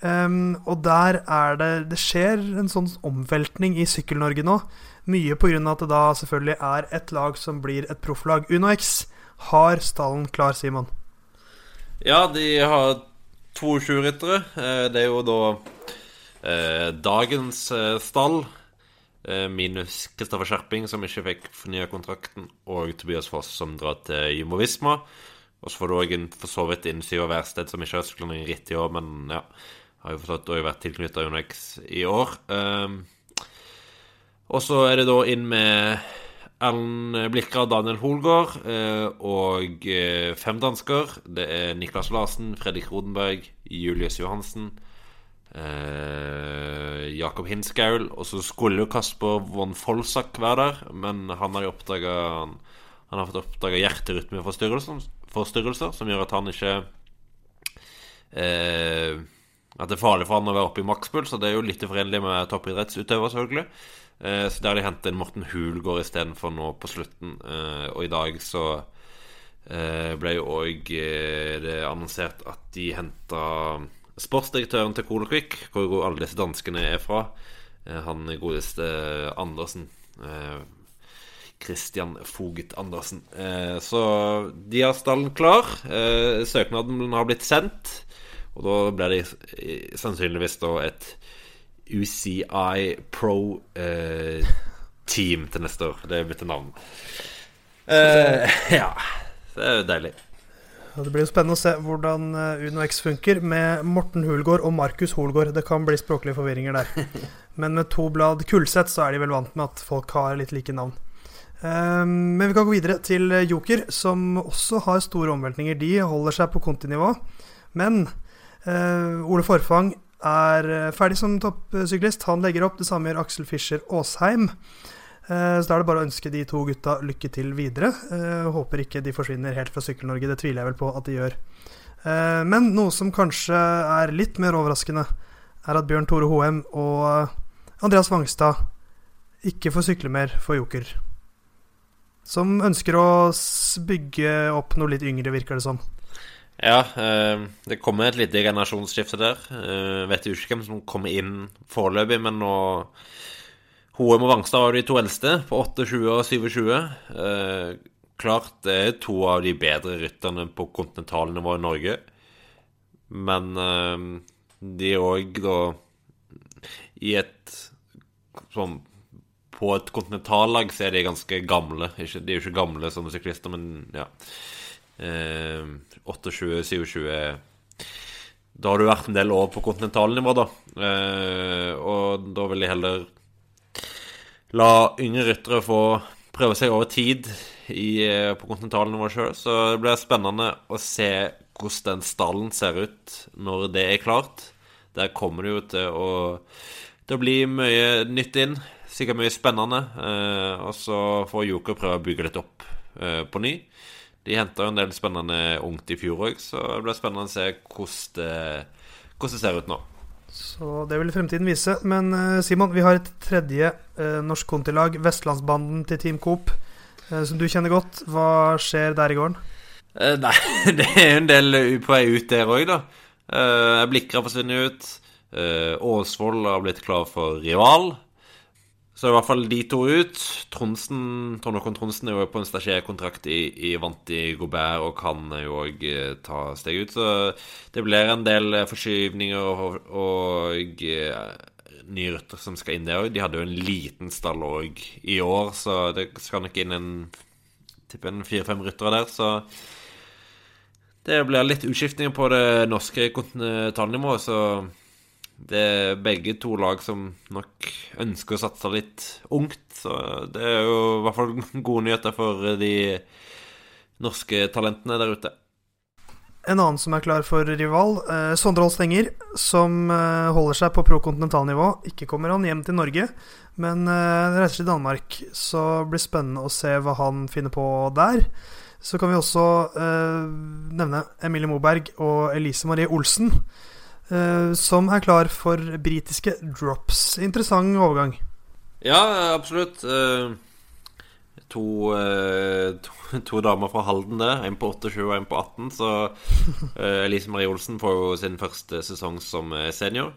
Um, og der er det Det skjer en sånn omveltning i Sykkel-Norge nå. Mye pga. at det da selvfølgelig er et lag som blir et profflag. UnoX har stallen klar, Simon. Ja, de har to ryttere Det er jo da Eh, dagens eh, stall, eh, minus Kristoffer Skjerping, som ikke fikk fornya kontrakten, og Tobias Foss, som drar til Jumbo Visma. Og så får du òg for så vidt inn Syver Værsted, som ikke har sykla noen ritt i år, men ja, har jo forstått òg vært tilknytta Unex i år. Um, og så er det da inn med Erlend Blikra Daniel Holgaard uh, og uh, fem dansker. Det er Niklas Larsen, Fredrik Rodenberg, Julius Johansen, Eh, Jakob Hinskaul. Og så skulle jo Kasper von Folsak være der, men han har jo oppdaga han, han, har fått oppdaga hjerterytmeforstyrrelser, som gjør at han ikke eh, At det er farlig for han å være oppe i makspuls, og det er jo litt uforenlig med toppidrettsutøver, selvfølgelig. Eh, så der de hentet inn Morten Hulgaard istedenfor nå på slutten, eh, og i dag så eh, ble jo òg det annonsert at de henta sportsdirektøren til Colquick, hvor alle disse danskene er fra. Han godeste Andersen. Christian Foget Andersen. Så de har stallen klar. Søknaden har blitt sendt. Og da blir det sannsynligvis da et UCI Pro Team til neste år. Det er bytter navn. ja. Det er jo deilig. Det blir jo spennende å se hvordan UnoX Uno X funker med Morten Hulgaard og Markus Holgård. Det kan bli språklige forvirringer der. Men med to blad Kulseth så er de vel vant med at folk har litt like navn. Ehm, men vi kan gå videre til Joker, som også har store omveltninger. De holder seg på kontinivå. Men Ole Forfang er ferdig som toppsyklist. Han legger opp. Det samme gjør Aksel Fischer Aasheim. Så da er det bare å ønske de to gutta lykke til videre. Håper ikke de forsvinner helt fra Sykkel-Norge, det tviler jeg vel på at de gjør. Men noe som kanskje er litt mer overraskende, er at Bjørn Tore Hoem og Andreas Wangstad ikke får sykle mer for Joker. Som ønsker å bygge opp noe litt yngre, virker det som. Ja, eh, det kommer et lite generasjonsskifte der. Eh, vet jo ikke hvem som kommer inn foreløpig, men nå Hoem og Vangstad var de to eldste, på 28 og 27. Eh, klart det er to av de bedre rytterne på kontinentalnivå i Norge. Men de er òg da i et sånn På et kontinentallag så er de ganske gamle. de er jo ikke gamle som syklister, men ja. 28-27 Da har du vært en del år på kontinentalnivå, da. Eh, og da vil jeg heller la yngre ryttere få prøve seg over tid i, eh, på kontinentalnivå sjøl. Så det blir spennende å se hvordan den stallen ser ut når det er klart. Der kommer det jo til å, Det blir mye nytt inn. Sikkert mye spennende. Eh, og så får Joker prøve å bygge litt opp eh, på ny. De henta jo en del spennende ungt i fjor òg, så det blir spennende å se hvordan det, hvordan det, ser ut nå. Så det vil fremtiden vise. Men uh, Simon, vi har et tredje eh, norsk kontilag, Vestlandsbanden til Team Coop, eh, som du kjenner godt. Hva skjer der i gården? nei, det er en del på vei ut der òg, da. Eh, Blikra forsvinner ut. Åsvold har blitt klar for rival. Så i hvert fall de to ut. Tronsen, Trond Tronsen er jo på en stasjerkontrakt i, i Vanti Gobert og kan jo òg eh, ta steg ut. Så det blir en del eh, forskyvninger og, og uh, nye røtter som skal inn der òg. De hadde jo en liten stall òg i år, så det skal nok inn en tipper en fire-fem ryttere der. Så det blir litt utskiftninger på det norske kontinentalnivået, så det er begge to lag som nok ønsker å satse litt ungt. Så det er jo i hvert fall gode nyheter for de norske talentene der ute. En annen som er klar for rival, eh, Sondre Holst Enger, som eh, holder seg på pro-kontinentalnivå. Ikke kommer han hjem til Norge, men eh, reiser til Danmark. Så det blir spennende å se hva han finner på der. Så kan vi også eh, nevne Emilie Moberg og Elise Marie Olsen som er klar for britiske drops. Interessant overgang. Ja, absolutt. Uh, to, uh, to, to, damer fra Halden der. En på 28 og en på 18. Så Elise Marie Olsen får jo sin første sesong som senior.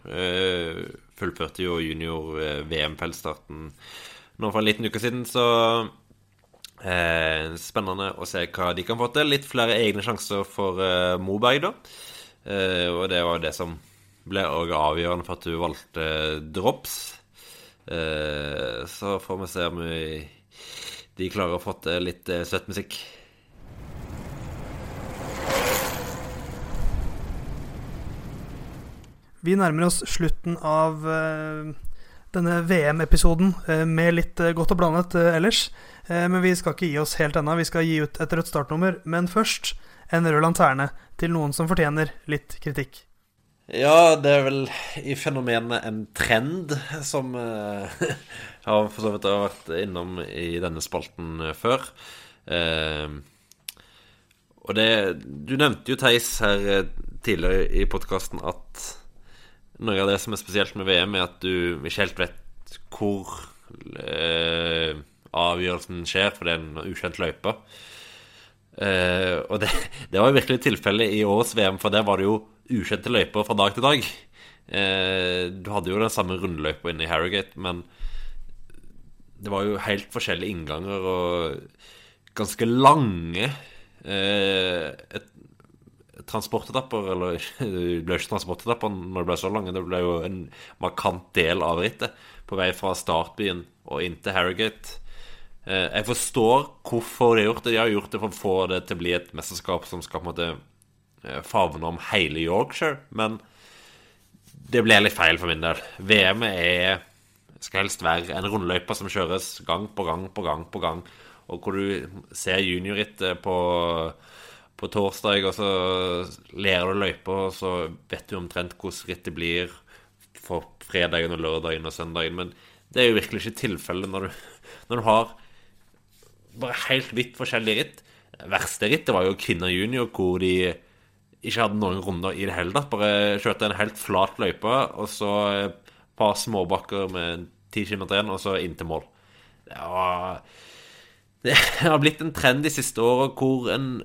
fullførte jo junior-VM-feltstarten nå for en liten uke siden, så spennende å se hva de kan få til. Litt flere egne sjanser for Moberg, da. Uh, og det var det som ble avgjørende for at du valgte drops. Uh, så får vi se om vi, de klarer å få til litt uh, søt musikk. Vi nærmer oss slutten av denne VM-episoden med litt godt og blandet ellers. men vi skal ikke gi oss helt ennå. Vi skal gi ut et rødt startnummer. Men først en rød lanterne til noen som fortjener litt kritikk. Ja, det er vel i fenomenet en trend som uh, har for så vidt vært innom i denne spalten uh, før. Uh, og det Du nevnte jo, Theis, her tidligere i podkasten at noe av det som er spesielt med VM, er at du ikke helt vet hvor avgjørelsen skjer, for det er en ukjent løype. Uh, og det, det, var jo virkelig tilfellet i årets VM, for der var det jo ukjente løyper fra dag til dag. Uh, du hadde jo den samme rundløypa inne i Harrogate, men det var jo helt forskjellige innganger og ganske lange uh, et, transportetapper Eller det ble ikke transportetapper når det ble så lange, det ble jo en markant del av rittet på vei fra startbyen og inn til Harrogate. Eh, jeg forstår hvorfor de har gjort det. De har gjort det for å få det til å bli et mesterskap som skal på en måte eh, favne om hele Yorkshire. Men det blir litt feil for min del. VM er skal helst være en rundløype som kjøres gang på gang på gang på gang. Og hvor du ser juniorrittet på, på torsdag, og så ler du løypa, og så vet du omtrent hvordan rittet blir for fredagen og lørdagen og søndagen. Men det er jo virkelig ikke tilfellet når når du har bare helt vidt forskjellige ritt. Verste rittet var jo Kvinner junior, hvor de ikke hadde noen runder i det hele tatt. Bare kjørte en helt flat løype, og så et par småbakker med 10 km igjen, og så inn til mål. Det, var, det har blitt en trend de siste åra hvor en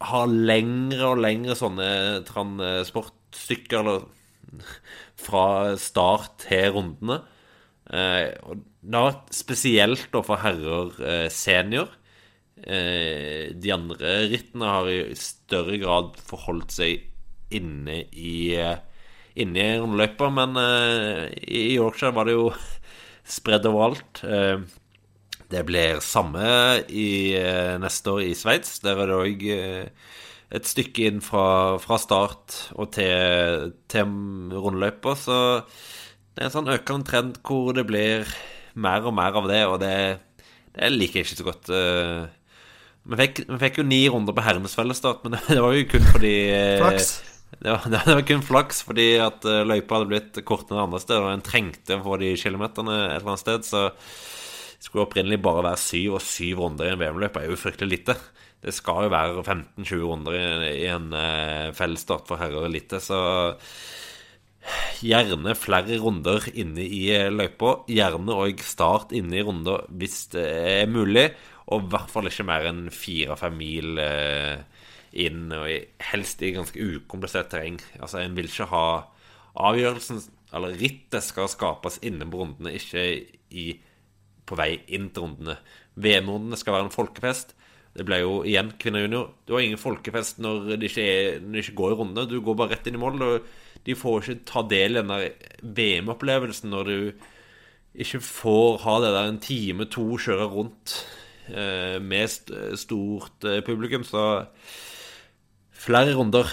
har lengre og lengre sånne transportstykker eller, fra start til rundene. Eh, og vært spesielt da for herrer eh, senior. Eh, de andre rittene har i større grad forholdt seg inne i eh, Inne i rundløypa, men i Yorkshire var det jo spredd overalt. Det blir samme i neste år i Sveits. Der er det òg et stykke inn fra, fra start og til, til rundløypa, så det er en sånn økende trend hvor det blir mer og mer av det, og det, det liker jeg ikke så godt. Vi fikk, vi fikk jo ni runder på herrenes fellesstart, men det var jo kun fordi Flaks. Det var, det var kun flaks fordi at eh, løypa hadde blitt kortere andre steder, og en trengte å få de kilometerne et eller annet sted, så det skulle opprinnelig bare være syv, og syv runder i en VM-løype er jo fryktelig lite. Det skal jo være 15-20 runder i, i en fellesstart for herrer og elite, så gjerne flere runder inne i løypa. Gjerne òg start inne i runder hvis det er mulig, og i hvert fall ikke mer enn fire-fem mil uh, inn, og helst i ganske ukomplisert terreng. Altså, en vil ikke ha avgjørelsen Eller rittet skal skapes inne på rundene, ikke i, på vei inn til rundene. VM-rundene skal være en folkefest. Det ble jo igjen kvinner junior. Du har ingen folkefest når det ikke, de ikke går i runde. Du går bare rett inn i mål. De får ikke ta del i denne VM-opplevelsen når du ikke får ha det der en time, to, kjøre rundt eh, med stort eh, publikum. Så flere runder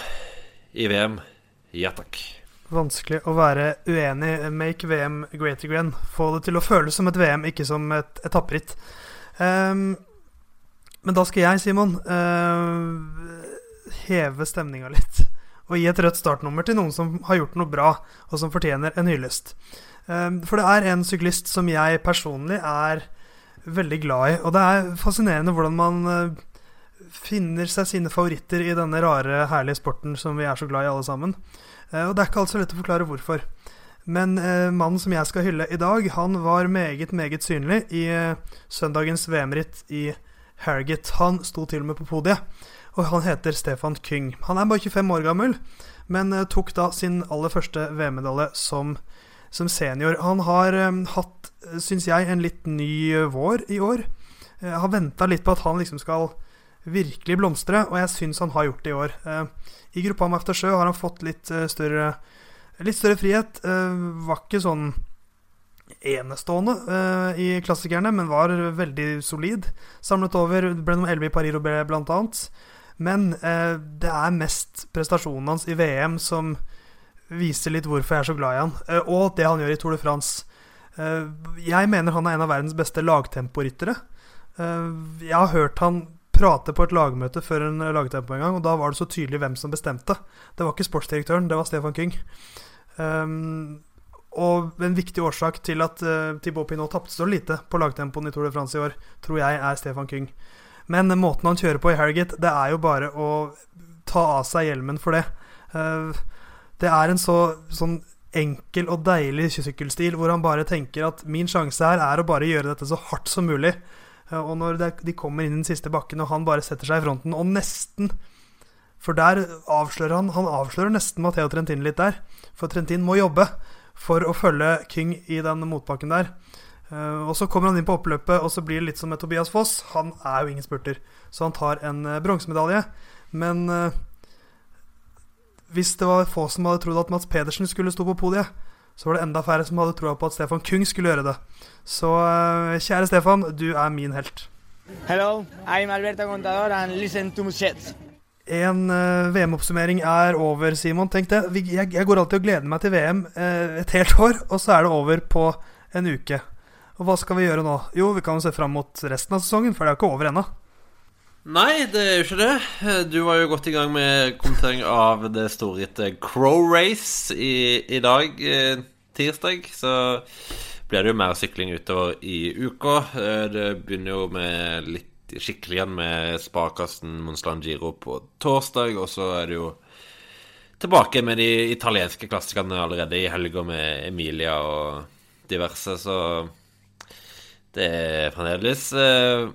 i VM. Ja takk. Vanskelig å være uenig. Make VM great again. Få det til å føles som et VM, ikke som et etapperitt. Um, men da skal jeg, Simon, uh, heve stemninga litt. Og gi et rødt startnummer til noen som har gjort noe bra, og som fortjener en hyllest. Um, for det er en syklist som jeg personlig er veldig glad i. Og det er fascinerende hvordan man uh, finner seg sine favoritter i denne rare, herlige sporten som vi er så glad i alle sammen. Eh, og det er ikke alt så lett å forklare hvorfor. Men eh, mannen som jeg skal hylle i dag, han var meget, meget synlig i eh, søndagens VM-ritt i Harrogate. Han sto til og med på podiet. Og han heter Stefan Kyng. Han er bare 25 år gammel, men eh, tok da sin aller første VM-medalje som, som, senior. Han har eh, hatt, syns jeg, en litt ny vår i år. Jeg har venta litt på at han liksom skal virkelig blomstre, og jeg syns han har gjort det i år. Eh, I gruppa med Aftersjø har han fått litt eh, større, litt større frihet. Eh, var ikke sånn enestående i klassikerne, men var veldig solid. Samlet over, ble nummer 11 i Paris-Roubais blant Men det er mest prestasjonen hans i VM som viser litt hvorfor jeg er så glad i han, og det han gjør i Tour de France. jeg mener han er en av verdens beste lagtemporyttere. jeg har hørt han prate på et lagmøte før en lagtempo en gang, og da var det så tydelig hvem som bestemte. Det var ikke sportsdirektøren, det var Stefan Kyng. Um, og en viktig årsak til at uh, Thibaut Pinot tapte så lite på lagtempoen i Tour de France i år, tror jeg er Stefan Kyng. Men måten han kjører på i Harrogate, det er jo bare å ta av seg hjelmen for det. Uh, det er en så sånn enkel og deilig sykkelstil hvor han bare tenker at min sjanse her er å bare gjøre dette så hardt som mulig. Og når de kommer inn i den siste bakken, og han bare setter seg i fronten, og nesten For der avslører han Han avslører nesten Matheo Trentin litt der. For Trentin må jobbe for å følge King i den motbakken der. Uh, og så kommer han inn på oppløpet, og så blir det litt som med Tobias Foss. Han er jo ingen spurter, så han tar en uh, bronsemedalje. Men uh, hvis det var få som hadde trodd at Mats Pedersen skulle stå på podiet, så var det enda færre som hadde troa på at Stefan Kung skulle gjøre det. Så eh, kjære Stefan, du er min helt. Hello, I'm Alberto Contador and listen to Musette. En VM-oppsummering er over, Simon. Tenk det. Jeg, går alltid og gleder meg til VM et helt år, og så er det over på en uke. Og hva skal vi gjøre nå? Jo, vi kan jo se fram mot resten av sesongen, for det er jo ikke over ennå. Nei, det er jo ikke det. Du var jo godt i gang med kommentering av det store rittet Crow Race i, i dag, eh, tirsdag. Så blir det jo mer sykling utover i uka. Eh, det begynner jo med litt skikkelig igjen med Sparkassen Monsland Giro på torsdag, og så er det jo tilbake med de italienske klassikerne allerede i helga med Emilia og diverse, så det er fremdeles eh,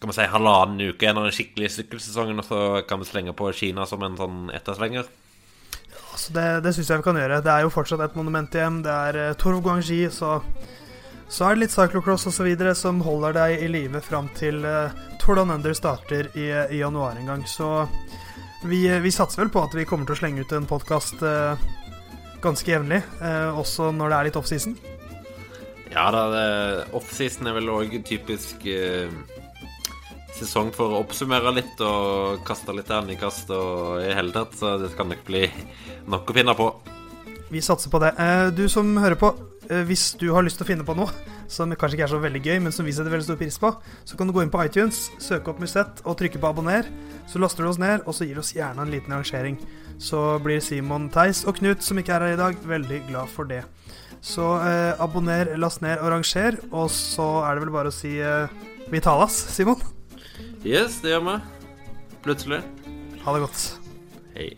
skal vi si halvannen uke igjen av den skikkelige sykkelsesongen, og så kan vi slenge på Kina som en sånn etterslenger. Altså det det syns jeg vi kan gjøre. Det er jo fortsatt et monument igjen. Det er Torv Tour Guangxi, så, så er det litt cyclocross osv. som holder deg i live fram til uh, Tour Down Under starter i, i, januar en gang. Så vi, vi, satser vel på at vi kommer til å slenge ut en podkast uh, ganske jevnlig, uh, også når det er litt offseason. Ja da, offseason er vel òg typisk sesong for å oppsummere litt og kaste litt terningkast og i hele tatt, så det skal nok bli nok å finne på. Vi satser på det. Eh, du som hører på, eh, hvis du har lyst til å finne på noe som kanskje ikke er så veldig gøy, men som vi setter veldig stor pris på, så kan du gå inn på iTunes, søke opp Musett og trykke på abonner. Så laster du oss ned, og så gir du oss gjerne en liten rangering. Så blir Simon Theis og Knut, som ikke er her i dag, veldig glad for det. Så eh, abonner, last ned og ranger, og så er det vel bare å si eh, vi talas, Simon. Yes, det gjør vi. Plutselig. Ha det godt. Hei.